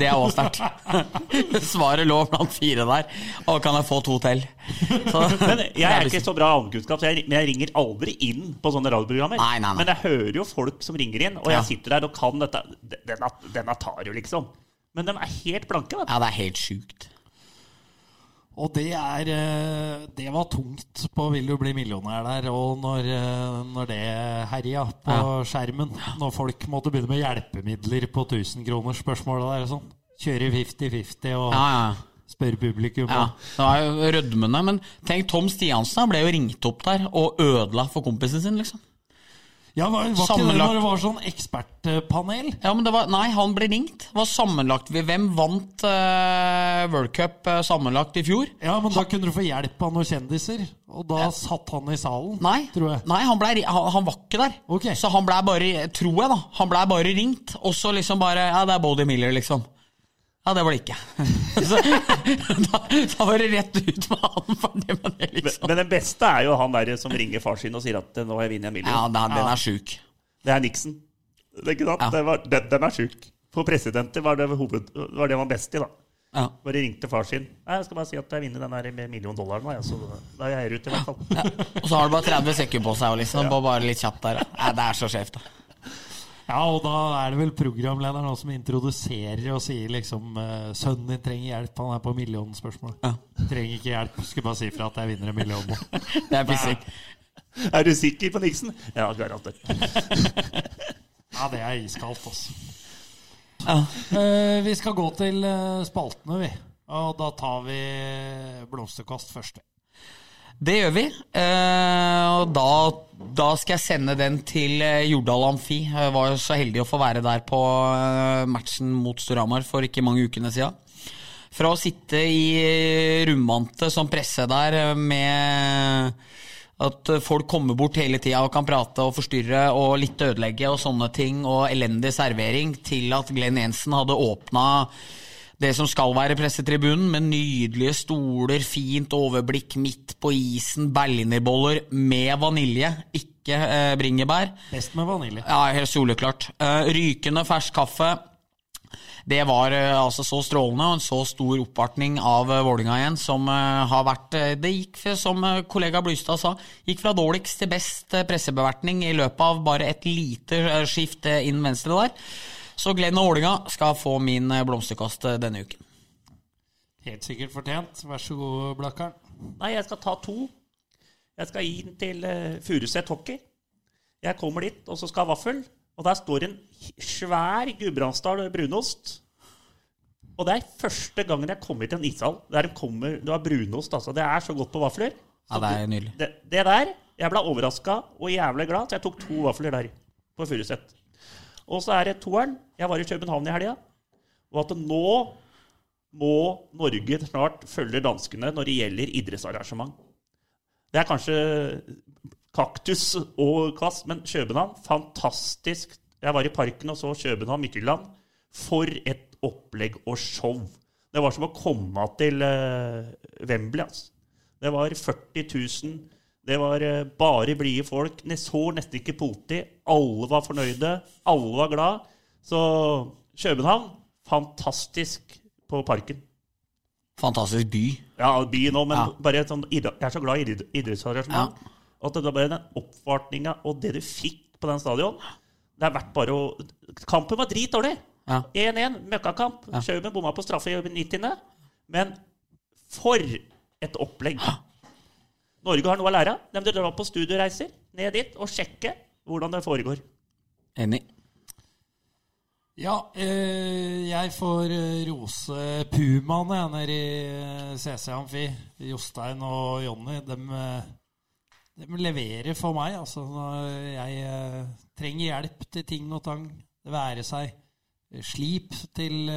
Det er også sterkt. Svaret lå blant fire der. Og kan jeg få to til? Så, Men jeg er ikke så bra allmennkunnskap, så jeg, men jeg ringer aldri inn på sånne radioprogrammer. Nei, nei, nei. Men jeg hører jo folk som ringer inn, og jeg sitter der og kan dette. Denne, denne tar jo, liksom. Men de er helt blanke, vet. Ja, det er helt sjukt. Og det er eh, Det var tungt på 'Vil du bli millionær' der, og når, eh, når det herja på Ja. skjermen. Når folk måtte begynne med hjelpemidler på 1000-kronersspørsmålet der og sånn. Kjøre 50-50 og Ja, ja. spør publikum. Ja, det var jo rødmende. Men tenk, Tom Stiansen ble jo ringt opp der og ødela for kompisen sin, liksom. Ja, var, var ikke det når det var sånn ekspertpanel? Ja, men det var, Nei, han ble ringt. Det var sammenlagt. Hvem vant uh, World Cup uh, sammenlagt i fjor? Ja, men da kunne du få hjelp av noen kjendiser. Og da satt han i salen, Nei, tror jeg. nei han, ble, han, han var ikke der. Okay. Så han blei bare, tror jeg da, han blei bare ringt. Og så liksom bare Ja, det er Bodie Miller, liksom. Ja, det var det ikke. så, da, da var det rett ut med han Det det, liksom. men den beste er jo han der som ringer far sin og sier at nå har jeg vunnet en million. Ja, den, den er sjuk. Det er Nixon. Det er? Ja. Det var, den, den er sjuk. For presidenter var det hoved, var det man best i, da. Ja. Bare ringte far sin. Nei, jeg skal bare si at jeg vinner den der med million dollar nå, jeg, så da er jeg ute, i hvert fall. Og så har du bare 30 sekunder på seg, liksom, bare- bare litt kjapt der. Nei, det er så skjevt, da. Ja, og da er det vel programlederen også som introduserer og sier liksom eh, 'Sønnen din trenger hjelp, han er på millionspørsmål'. Ja. Trenger ikke hjelp, skulle bare si fra at jeg vinner en million nå. Det er fysikk. Er du sikker på Nixon? Ja, garantert. Ja, det er iskaldt, altså. Ja. Eh, vi skal gå til eh, spaltene, vi. Og da tar vi blomsterkast først. Det gjør vi. Eh, og da, da skal jeg sende den til eh, Jordal Amfi. Jeg var så heldig å få være der på eh, matchen mot Storhamar for ikke mange ukene siden. Fra å sitte i rundvante som presse der med at folk kommer bort hele tida og kan prate og forstyrre og litt ødelegge og sånne ting, og elendig servering, til at Glenn Jensen hadde åpna det som skal være pressetribunen, med nydelige stoler, fint overblikk midt på isen, berlinerboller med vanilje, ikke eh, bringebær. Best med vanilje. Ja, helt soleklart. Eh, rykende fersk kaffe. Det var eh, altså så strålende og en så stor oppvartning av uh, Vålinga igjen som eh, har vært eh, Det gikk, som eh, kollega Blystad sa, gikk fra dårligst til best eh, pressebevertning i løpet av bare et lite eh, skift eh, inn venstre der. Så Glenn og Vålinga skal få min eh, blomsterkast eh, denne uken. Helt sikkert fortjent. Vær så god, Blakkaren. Nei, jeg skal ta to. Jeg skal inn til uh, Furuset hockey. Jeg kommer dit, og så skal ha vaffel. Og der står en svær Gudbrandsdal brunost. Og det er første gangen jeg kommer til en ishall der de kommer, du har brunost. altså. Det er så godt på vafler. Ja, det er nydelig. Det, det der Jeg ble overraska og jævlig glad, så jeg tok to vafler der på Furuset. Og så er det toeren. Jeg var i København i helga. Og at nå må Norge snart følge danskene når det gjelder idrettsarrangement. Det er kanskje kaktus og kvass, men København, fantastisk. Jeg var i parken og så København Midtjylland. For et opplegg og show. Det var som å komme til uh, Wembley. Altså. Det var 40 000. Det var eh, bare blide folk. Så nesten ikke politi. Alle var fornøyde. Alle var glad. Så København, fantastisk på parken. Fantastisk by. Ja, by nå, men Ja. bare sånn Jeg er så glad i idrettsarrangement. Ja. At det var bare den oppvartninga og det du fikk på den stadion Det er verdt bare å Kampen var dritdårlig. Ja. 1-1, møkkakamp. Ja. Kjøben bomma på straffe i 90. Men for et opplegg. Norge har noe å lære av. De drar på studiereiser ned dit og sjekke hvordan det foregår. Enig. Ja, eh, jeg får eh, rose Pumaene nede i CC Amfi. Jostein og Jonny. De, eh, de leverer for meg, altså. Når jeg trenger hjelp til ting og tang. Det være seg slip til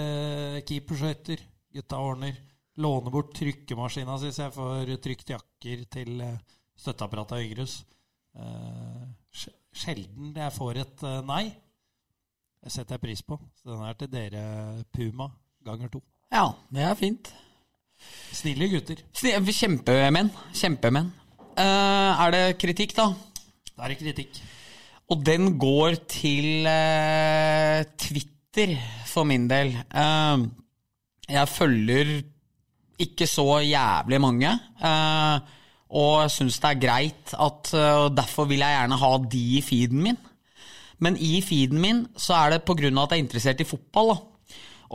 keeperskøyter. Gutta ordner. Låne bort trykkemaskina si så jeg får trykt jakker til eh, støtteapparatet av Ygrus. Eh, sj- sjelden jeg får et eh, nei. Det setter jeg pris på. Så den er til dere, Puma, ganger to. Ja, det er fint. Snille gutter. Sni- Kjempemenn. Kjempemenn. Uh, er det kritikk, da? Da er det kritikk. Og den går til eh, Twitter, for min del. Eh, jeg følger ikke så jævlig mange. eh, og jeg syns det er greit at eh, og Derfor vil jeg gjerne ha de i feeden min. Men i feeden min så er det pga. at jeg er interessert i fotball. da.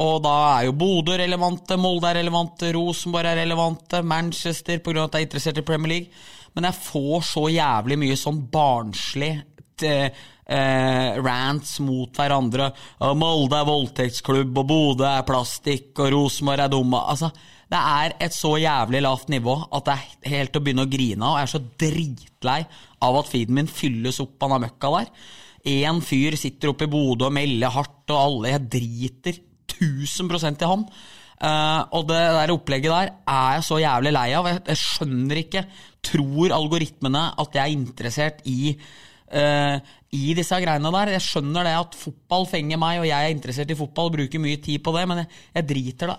Og da er jo Bodø relevante, Molde er relevante, Rosenborg er relevante, Manchester pga. at jeg er interessert i Premier League. Men jeg får så jævlig mye sånn barnslig eh, eh, rants mot hverandre. Og Molde er voldtektsklubb, og Bodø er plastikk, og Rosenborg er dumme. Altså, det er et så jævlig lavt nivå at det er helt å begynne å grine av. Jeg er så dritlei av at feeden min fylles opp av den møkka der. Én fyr sitter oppe i Bodø og melder hardt, og alle Jeg driter 1000% i han. Uh, og det der opplegget der er jeg så jævlig lei av. Jeg, jeg skjønner ikke Tror algoritmene at jeg er interessert i uh, i disse greiene der. Jeg skjønner det at fotball fenger meg, og jeg er interessert i fotball og bruker mye tid på det, men jeg, jeg driter da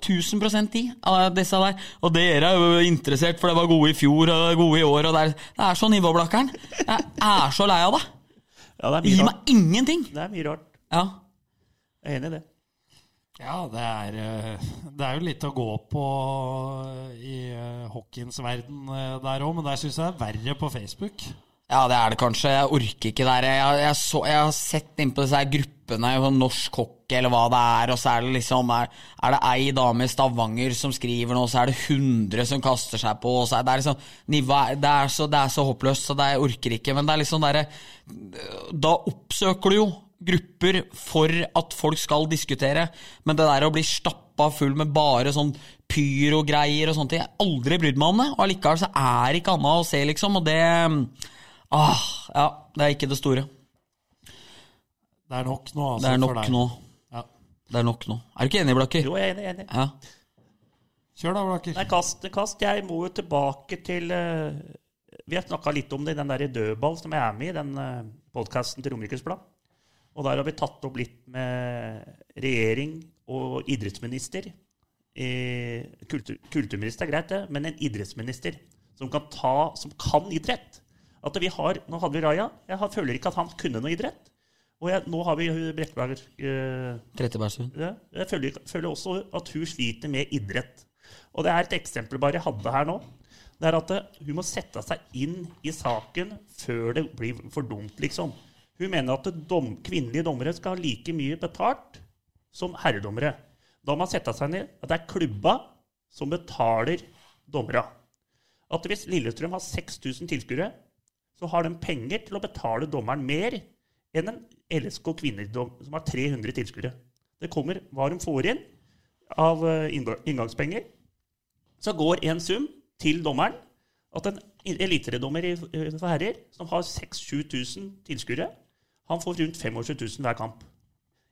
1000% i av disse der. Og dere er jo interessert, for det var gode i fjor og gode i år. Og det er, det er så nivåblakkeren. Jeg er så lei av det. Ja, det er rart. meg ingenting. Det er mye rart. Ja. Jeg er enig i det. Ja, det er, eh, det er jo litt å gå på i eh, hockeyens verden eh, der òg, men der syns jeg det er verre på Facebook. Ja, det er det kanskje. Jeg orker ikke der. Jeg, jeg, så, jeg har sett inn på disse gruppene, sånn norsk hockey eller hva det er, og så er det liksom Er, er det ei dame i Stavanger som skriver noe, så er det 100 som kaster seg på, og så er det liksom det, er så, det er så håpløst, så det orker ikke. Men det er liksom derre Da oppsøker du jo grupper for at folk skal diskutere, men det der å bli stappa full med bare sånn pyrogreier og sånne ting Jeg har aldri brydd meg om det, og allikevel så er det ikke annet å se, liksom, og det Ah, ja, det er ikke det store. Det er nok nå, altså. Det er nok nå. Det er nok nå. Er du ikke enig, Blakker? Jo, jeg er enig. enig. Ja. Kjør da, Blakker. Nei, kast, kast. Jeg må jo tilbake til uh, Vi har snakka litt om det i den der dødball som jeg er med i, den uh, podkasten til Romerikes Blad. Og der har vi tatt opp litt med regjering og idrettsminister. Eh, kultur, kulturminister er greit, det, men en idrettsminister som kan, ta, som kan idrett. At vi har, Nå hadde vi Raja. Jeg føler ikke at han kunne noe idrett. Og jeg, nå har vi Brekkeberg eh, Trettebergstuen. ja, jeg føler, føler også at hun sliter med idrett. Og det er et eksempel bare jeg hadde her nå. Det er at eh, hun må sette seg inn i saken før det blir for dumt, liksom. Hun mener at dom, kvinnelige dommere skal ha like mye betalt som herredommere. Da må man sette seg ned at det er klubba som betaler dommere. At hvis Lillestrøm har 6000 tilskuere, så har de penger til å betale dommeren mer enn en LSK kvinnedom som har 300 tilskuere. Det kommer hva de får inn av eh, inngangspenger. Så går en sum til dommeren. At en elitedommer i- eh, for herrer som har 6000-7000 tilskuere, han får rundt 25 000 hver kamp.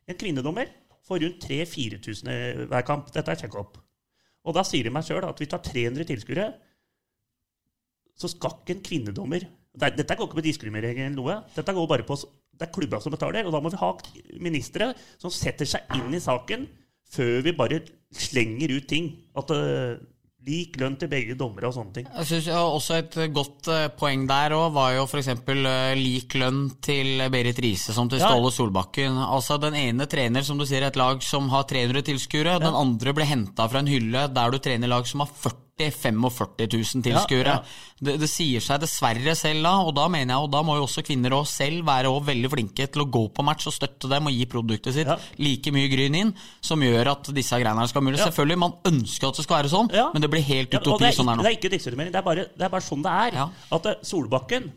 En kvinnedommer får rundt 3000-4000 hver kamp. Dette er check-up. Og da sier de meg sjøl at du har 300 tilskuere, så skal ikke en kvinnedommer Dette går ikke på diskriminering eller noe. Dette går bare på Det er klubba som betaler, og da må vi ha ministre som setter seg inn i saken før vi bare slenger ut ting. At uh, lik lønn til begge dommere og sånne ting. Jeg synes også et godt eh, poeng der òg var jo f.eks. lik lønn til Berit Riise som til Ja. Ståle Solbakken. Altså Den ene trener som du sier et lag som har 300 tilskuere, den andre ble henta fra en hylle der du trener lag som har 40 45 000 tilskuere. Ja, ja. Det, det sier seg dessverre selv da, og da mener jeg, og da må jo også kvinner også selv være også veldig flinke til å gå på match og støtte dem og gi produktet sitt Ja. like mye gryn inn, som gjør at disse greiene her skal være mulig. Selvfølgelig, man ønsker at det skal være sånn, men det blir helt utopi sånn her her det nå. er ikke diskriminering. Det det er bare sånn det er. At eh, Solbakken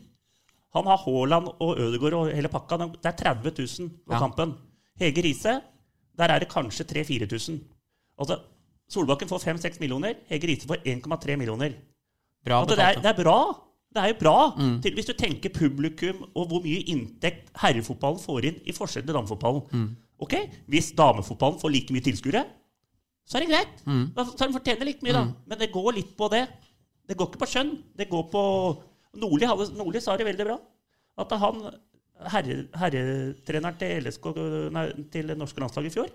han har Haaland og Ødegaard og hele pakka. Det er 30 000 på kampen. Hege Riise, der er det kanskje 3000-4000. Altså, Solbakken får 5-6 millioner. Hege Riise får 1,3 millioner. Bra At det, er, det er bra. Det er jo bra. Mm. Til, hvis du tenker publikum og hvor mye inntekt herrefotballen får inn i forskjell til damefotballen. Mm. Ok, Hvis damefotballen får like mye tilskuere, så er det greit. Mm. Da så den fortjener like mye, da. Men det går litt på det. Det går ikke på skjønn. Det går på Nordli, Nordli sa det veldig bra. At han herre, herretreneren til, LSK, nei, til norske landslaget i fjor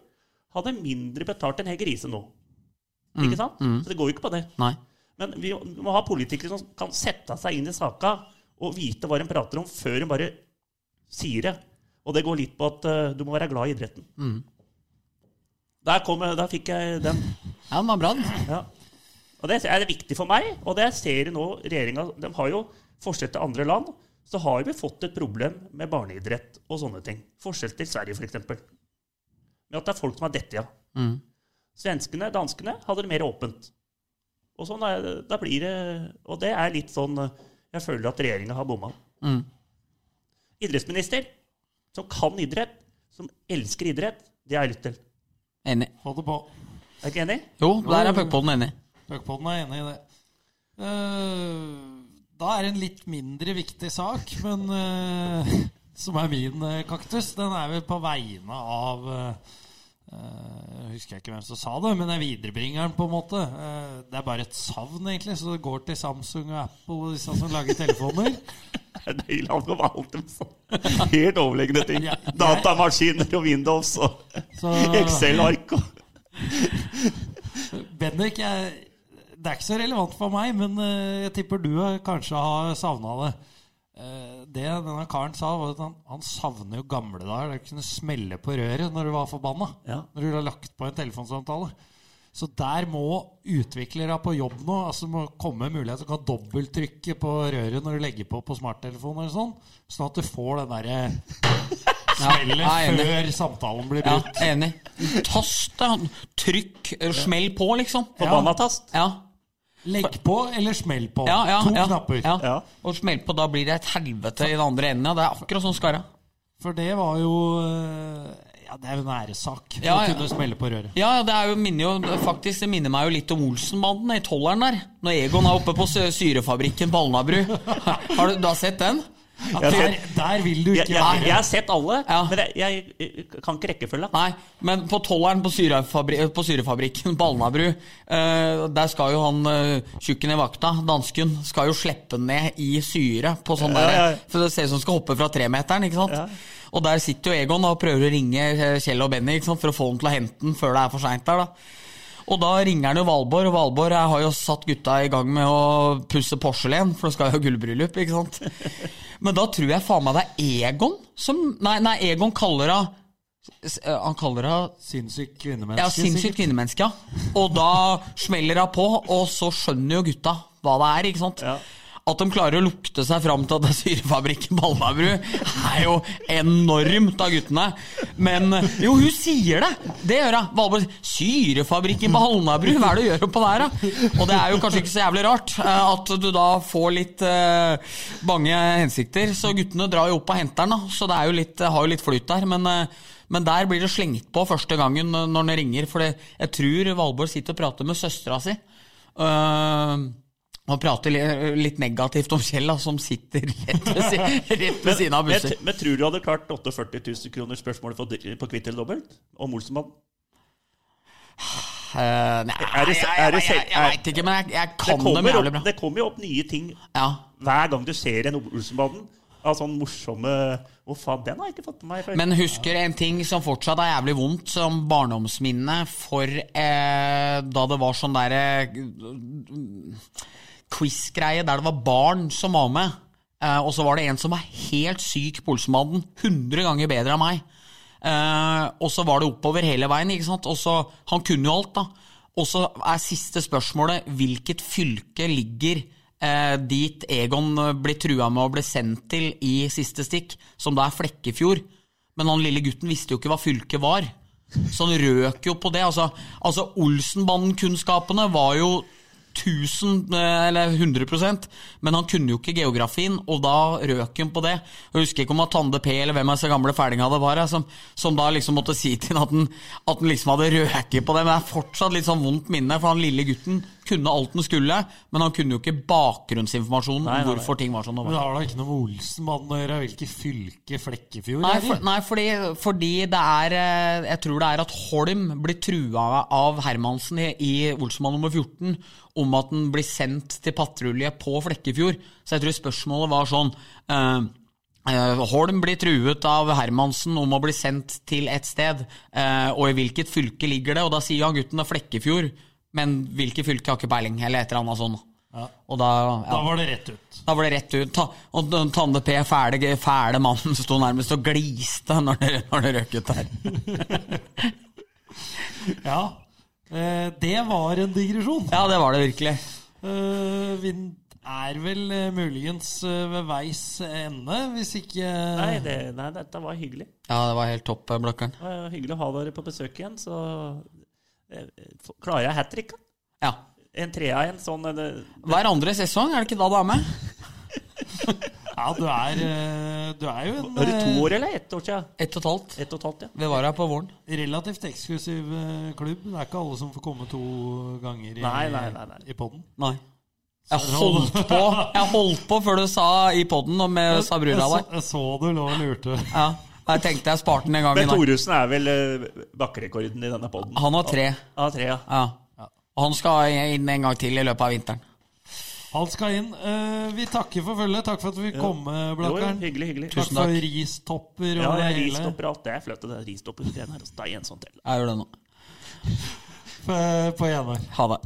hadde mindre betalt enn Hege Riise nå. Ikke sant? Så det går jo ikke på det. Nei. Men vi må ha politikere som kan sette seg inn i saka og vite hva de prater om, før de bare sier det. Og det går litt på at uh, du må være glad i idretten. Der, kom, jeg- der fikk jeg den. Ja, den var bra. Ja. Og det er viktig for meg, og det ser jeg nå regjeringa De har jo forskjell til andre land. Så har vi fått et problem med barneidrett og sånne ting. Forskjell til Sverige, f.eks. Med at det er folk som har dette, ja. Mm. Svenskene, danskene hadde det mer åpent. Og sånn er, da blir det Og det er litt sånn eh, Jeg føler at regjeringa har bomma. Mm. idrettsminister som kan idrett, som elsker idrett, det har jeg lyst til. Enig. Få det på. Er du ikke enig? Jo, der er puckpoden enig. Puckpoden er enig i det. Uh, da er det en litt mindre viktig sak, men uh, som er min kaktus. Den er vel på vegne av eh, eh, husker jeg ikke hvem som sa det, men jeg viderebringer den på en måte. Eh, det er bare et savn, egentlig, så det går til Samsung og Apple og disse som lager telefoner. Det er deilig han får valgt dem sånn helt overlegne ting. Datamaskiner og Windows og Så- Excel-ark og Bendik, jeg, det er ikke så relevant for meg, men eh, jeg tipper du kanskje har savna det. Eh, Det denne karen sa, var at han, han savner jo gamle dager Det kunne smelle på røret når du var forbanna. Ja. Når du har lagt på en telefonsamtale. Så der må utviklere på jobb nå altså må komme med mulighet til å kan dobbelttrykke på røret når du legger på på smarttelefonen, eller sånn, sånn at du får den derre smellet jeg er før samtalen blir Ja, brutt. enig. Tast. Trykk, smell på, liksom. forbanna-tast. Ja. Legg på eller smell på. Ja, ja, to ja, knapper. Ja. Ja. Og smell på, da blir det et helvete i den andre enden. Ja. Det er akkurat sånn skara. For det var jo eh, Ja, det er jo en æresak Ja, å ja. kunne smelle på røret. Ja, det er jo, minner jo faktisk, det minner meg jo litt om Olsenbanden i tolleren der. Når Egon er oppe på syrefabrikken på Alnabru. Har du, du har sett den? Ja, der, der vil du ikke jeg, være. jeg har sett alle, Ja. men jeg, jeg, kan ikke rekkefølge. Nei, men på tolleren på, syrefabri på syrefabrikken på Alnabru, eh, der skal jo han uh, tjukken i vakta, dansken, skal jo slippe ned i syre på sånn Ja, ja. For det ser ut som han skal hoppe fra tremeteren, ikke sant? Og der sitter jo Egon og prøver å ringe eh, Kjell og Benny sant? for å få dem til å hente den før det er for seint der, da. Og da ringer han jo Valborg, og Valborg har jo satt gutta i gang med å pusse porselen, for det skal jo ha gullbryllup, ikke sant. Men da tror jeg faen meg det er Egon som Nei, nei Egon kaller henne eh, Han kaller henne Sinnssykt kvinnemenneske. ja, sinnssykt kvinnemenneske, ja. Og da smeller hun på, og så skjønner jo gutta hva det er, ikke sant. Ja. At de klarer å lukte seg fram til at det er syrefabrikken i Alnabru, er jo enormt av guttene. Men jo, hun sier det! Det gjør hun. Valborg Syrefabrikken på hva er det du gjør oppå der, da? Og det er jo kanskje ikke så jævlig rart eh, at du da får litt eh, bange hensikter. Så guttene drar jo opp og henter den. Så det jo litt, har jo litt flyt der. Men eh, men der blir det slengt på første gangen når den ringer. For jeg tror Valborg sitter og prater med søstera si. øh, og prater li- litt negativt om Kjell, som sitter rett ved, siden av Men, busser. men tror du hadde klart 48 000 kroner spørsmålet på, på kvitt eller dobbelt? Om Olsenmannen? Uh, nei, Er det- er det jeg, jeg, jeg veit ikke, men jeg, jeg Det dem jævlig opp, bra. det kommer jo opp nye ting Ja. hver gang du ser en Olsenbanen Av sånn morsomme Å, faen, den har jeg ikke fått med meg før. Men husker en ting som fortsatt er jævlig vondt, som barndomsminne for eh, da det var sånn derre quiz-greie der det var barn som var med. Uh, og så var det en som var helt syk på Olsenmannen. 100 ganger bedre enn meg. Uh, og så var det oppover hele veien. ikke sant? Og så, Han kunne jo alt, da. Og så er siste spørsmålet hvilket fylke ligger uh, dit Egon blir trua med å bli sendt til i siste stikk, som da er Flekkefjord. Men han lille gutten visste jo ikke hva fylket var. Så han røk jo på det. Altså, altså Olsenbanden-kunnskapene var jo 1000 eh, eller 100% men han kunne jo ikke geografien, og da røk han på det. Jeg husker ikke om det var Tande P eller hvem av disse gamle fælinga det var, som, som da liksom måtte si til ham at han liksom hadde røket på det. Men det er fortsatt litt sånn vondt minne, for han lille gutten kunne alt han skulle, men han kunne jo ikke bakgrunnsinformasjonen Nei, nei, nei. hvorfor ting var sånn det Men det har da ikke noe med Olsenmannen å gjøre? Hvilket fylke Flekkefjord Nei, for, nei fordi, fordi det er eh, Jeg tror det er at Holm blir trua av Hermansen i, i Olsmann nummer 14 om at den blir sendt til patrulje på Flekkefjord. Så jeg tror spørsmålet var sånn eh, eh, Holm blir truet av Hermansen om å bli sendt til et sted, eh, og i hvilket fylke ligger det? Og da sier han gutten det er Flekkefjord, men hvilke fylke har ikke peiling, eller et eller annet sånt. Og da, ja. Da var det rett ut. Da var det rett ut. Ta, og Tande P, fæle, fæle mannen, sto nærmest og gliste når det, når det røk ut der. Ja. Eh, det var en digresjon. Ja, det var det virkelig. Eh, vi er vel eh, muligens eh, ved veis ende, hvis ikke Nei, det, nei, dette var hyggelig. Ja, det var helt topp, eh, Blakkaren. Det var hyggelig å ha dere på besøk igjen. Så klarer jeg hat trick? Ja. En trea, en sånn eller, Hver andre sesong, er det ikke da du er med? Ja, du er, eh, du er jo en Er det to eh, år eller ett år siden? Ett og et halvt. Et og et halvt, ja. Vi var her på våren. relativt eksklusiv eh, klubb. Det er ikke alle som får komme to ganger i, Nei, nei, nei, nei. i podden. Nei. Jeg holdt på Jeg holdt på før du sa i poden om jeg sa Jeg, brura så, jeg så du lå og lurte. Ja. Jeg tenkte jeg sparte den en gang. Men. Thoresen er vel uh, bakkerekorden i denne poden? Han har tre. Ja, tre, ja. Ja. Og han skal inn en gang til i løpet av vinteren. Han skal inn. Eh, vi takker for følget. Takk for at vi kom, jo, Blakkaren. hyggelig, hyggelig. Takk takk. for ristopper og Ja, det hele. ristopper og alt. Det er flaut, det er ristopper. her. Altså, ta en sånn til. Jeg gjør det nå. På, på Enar. Ha det.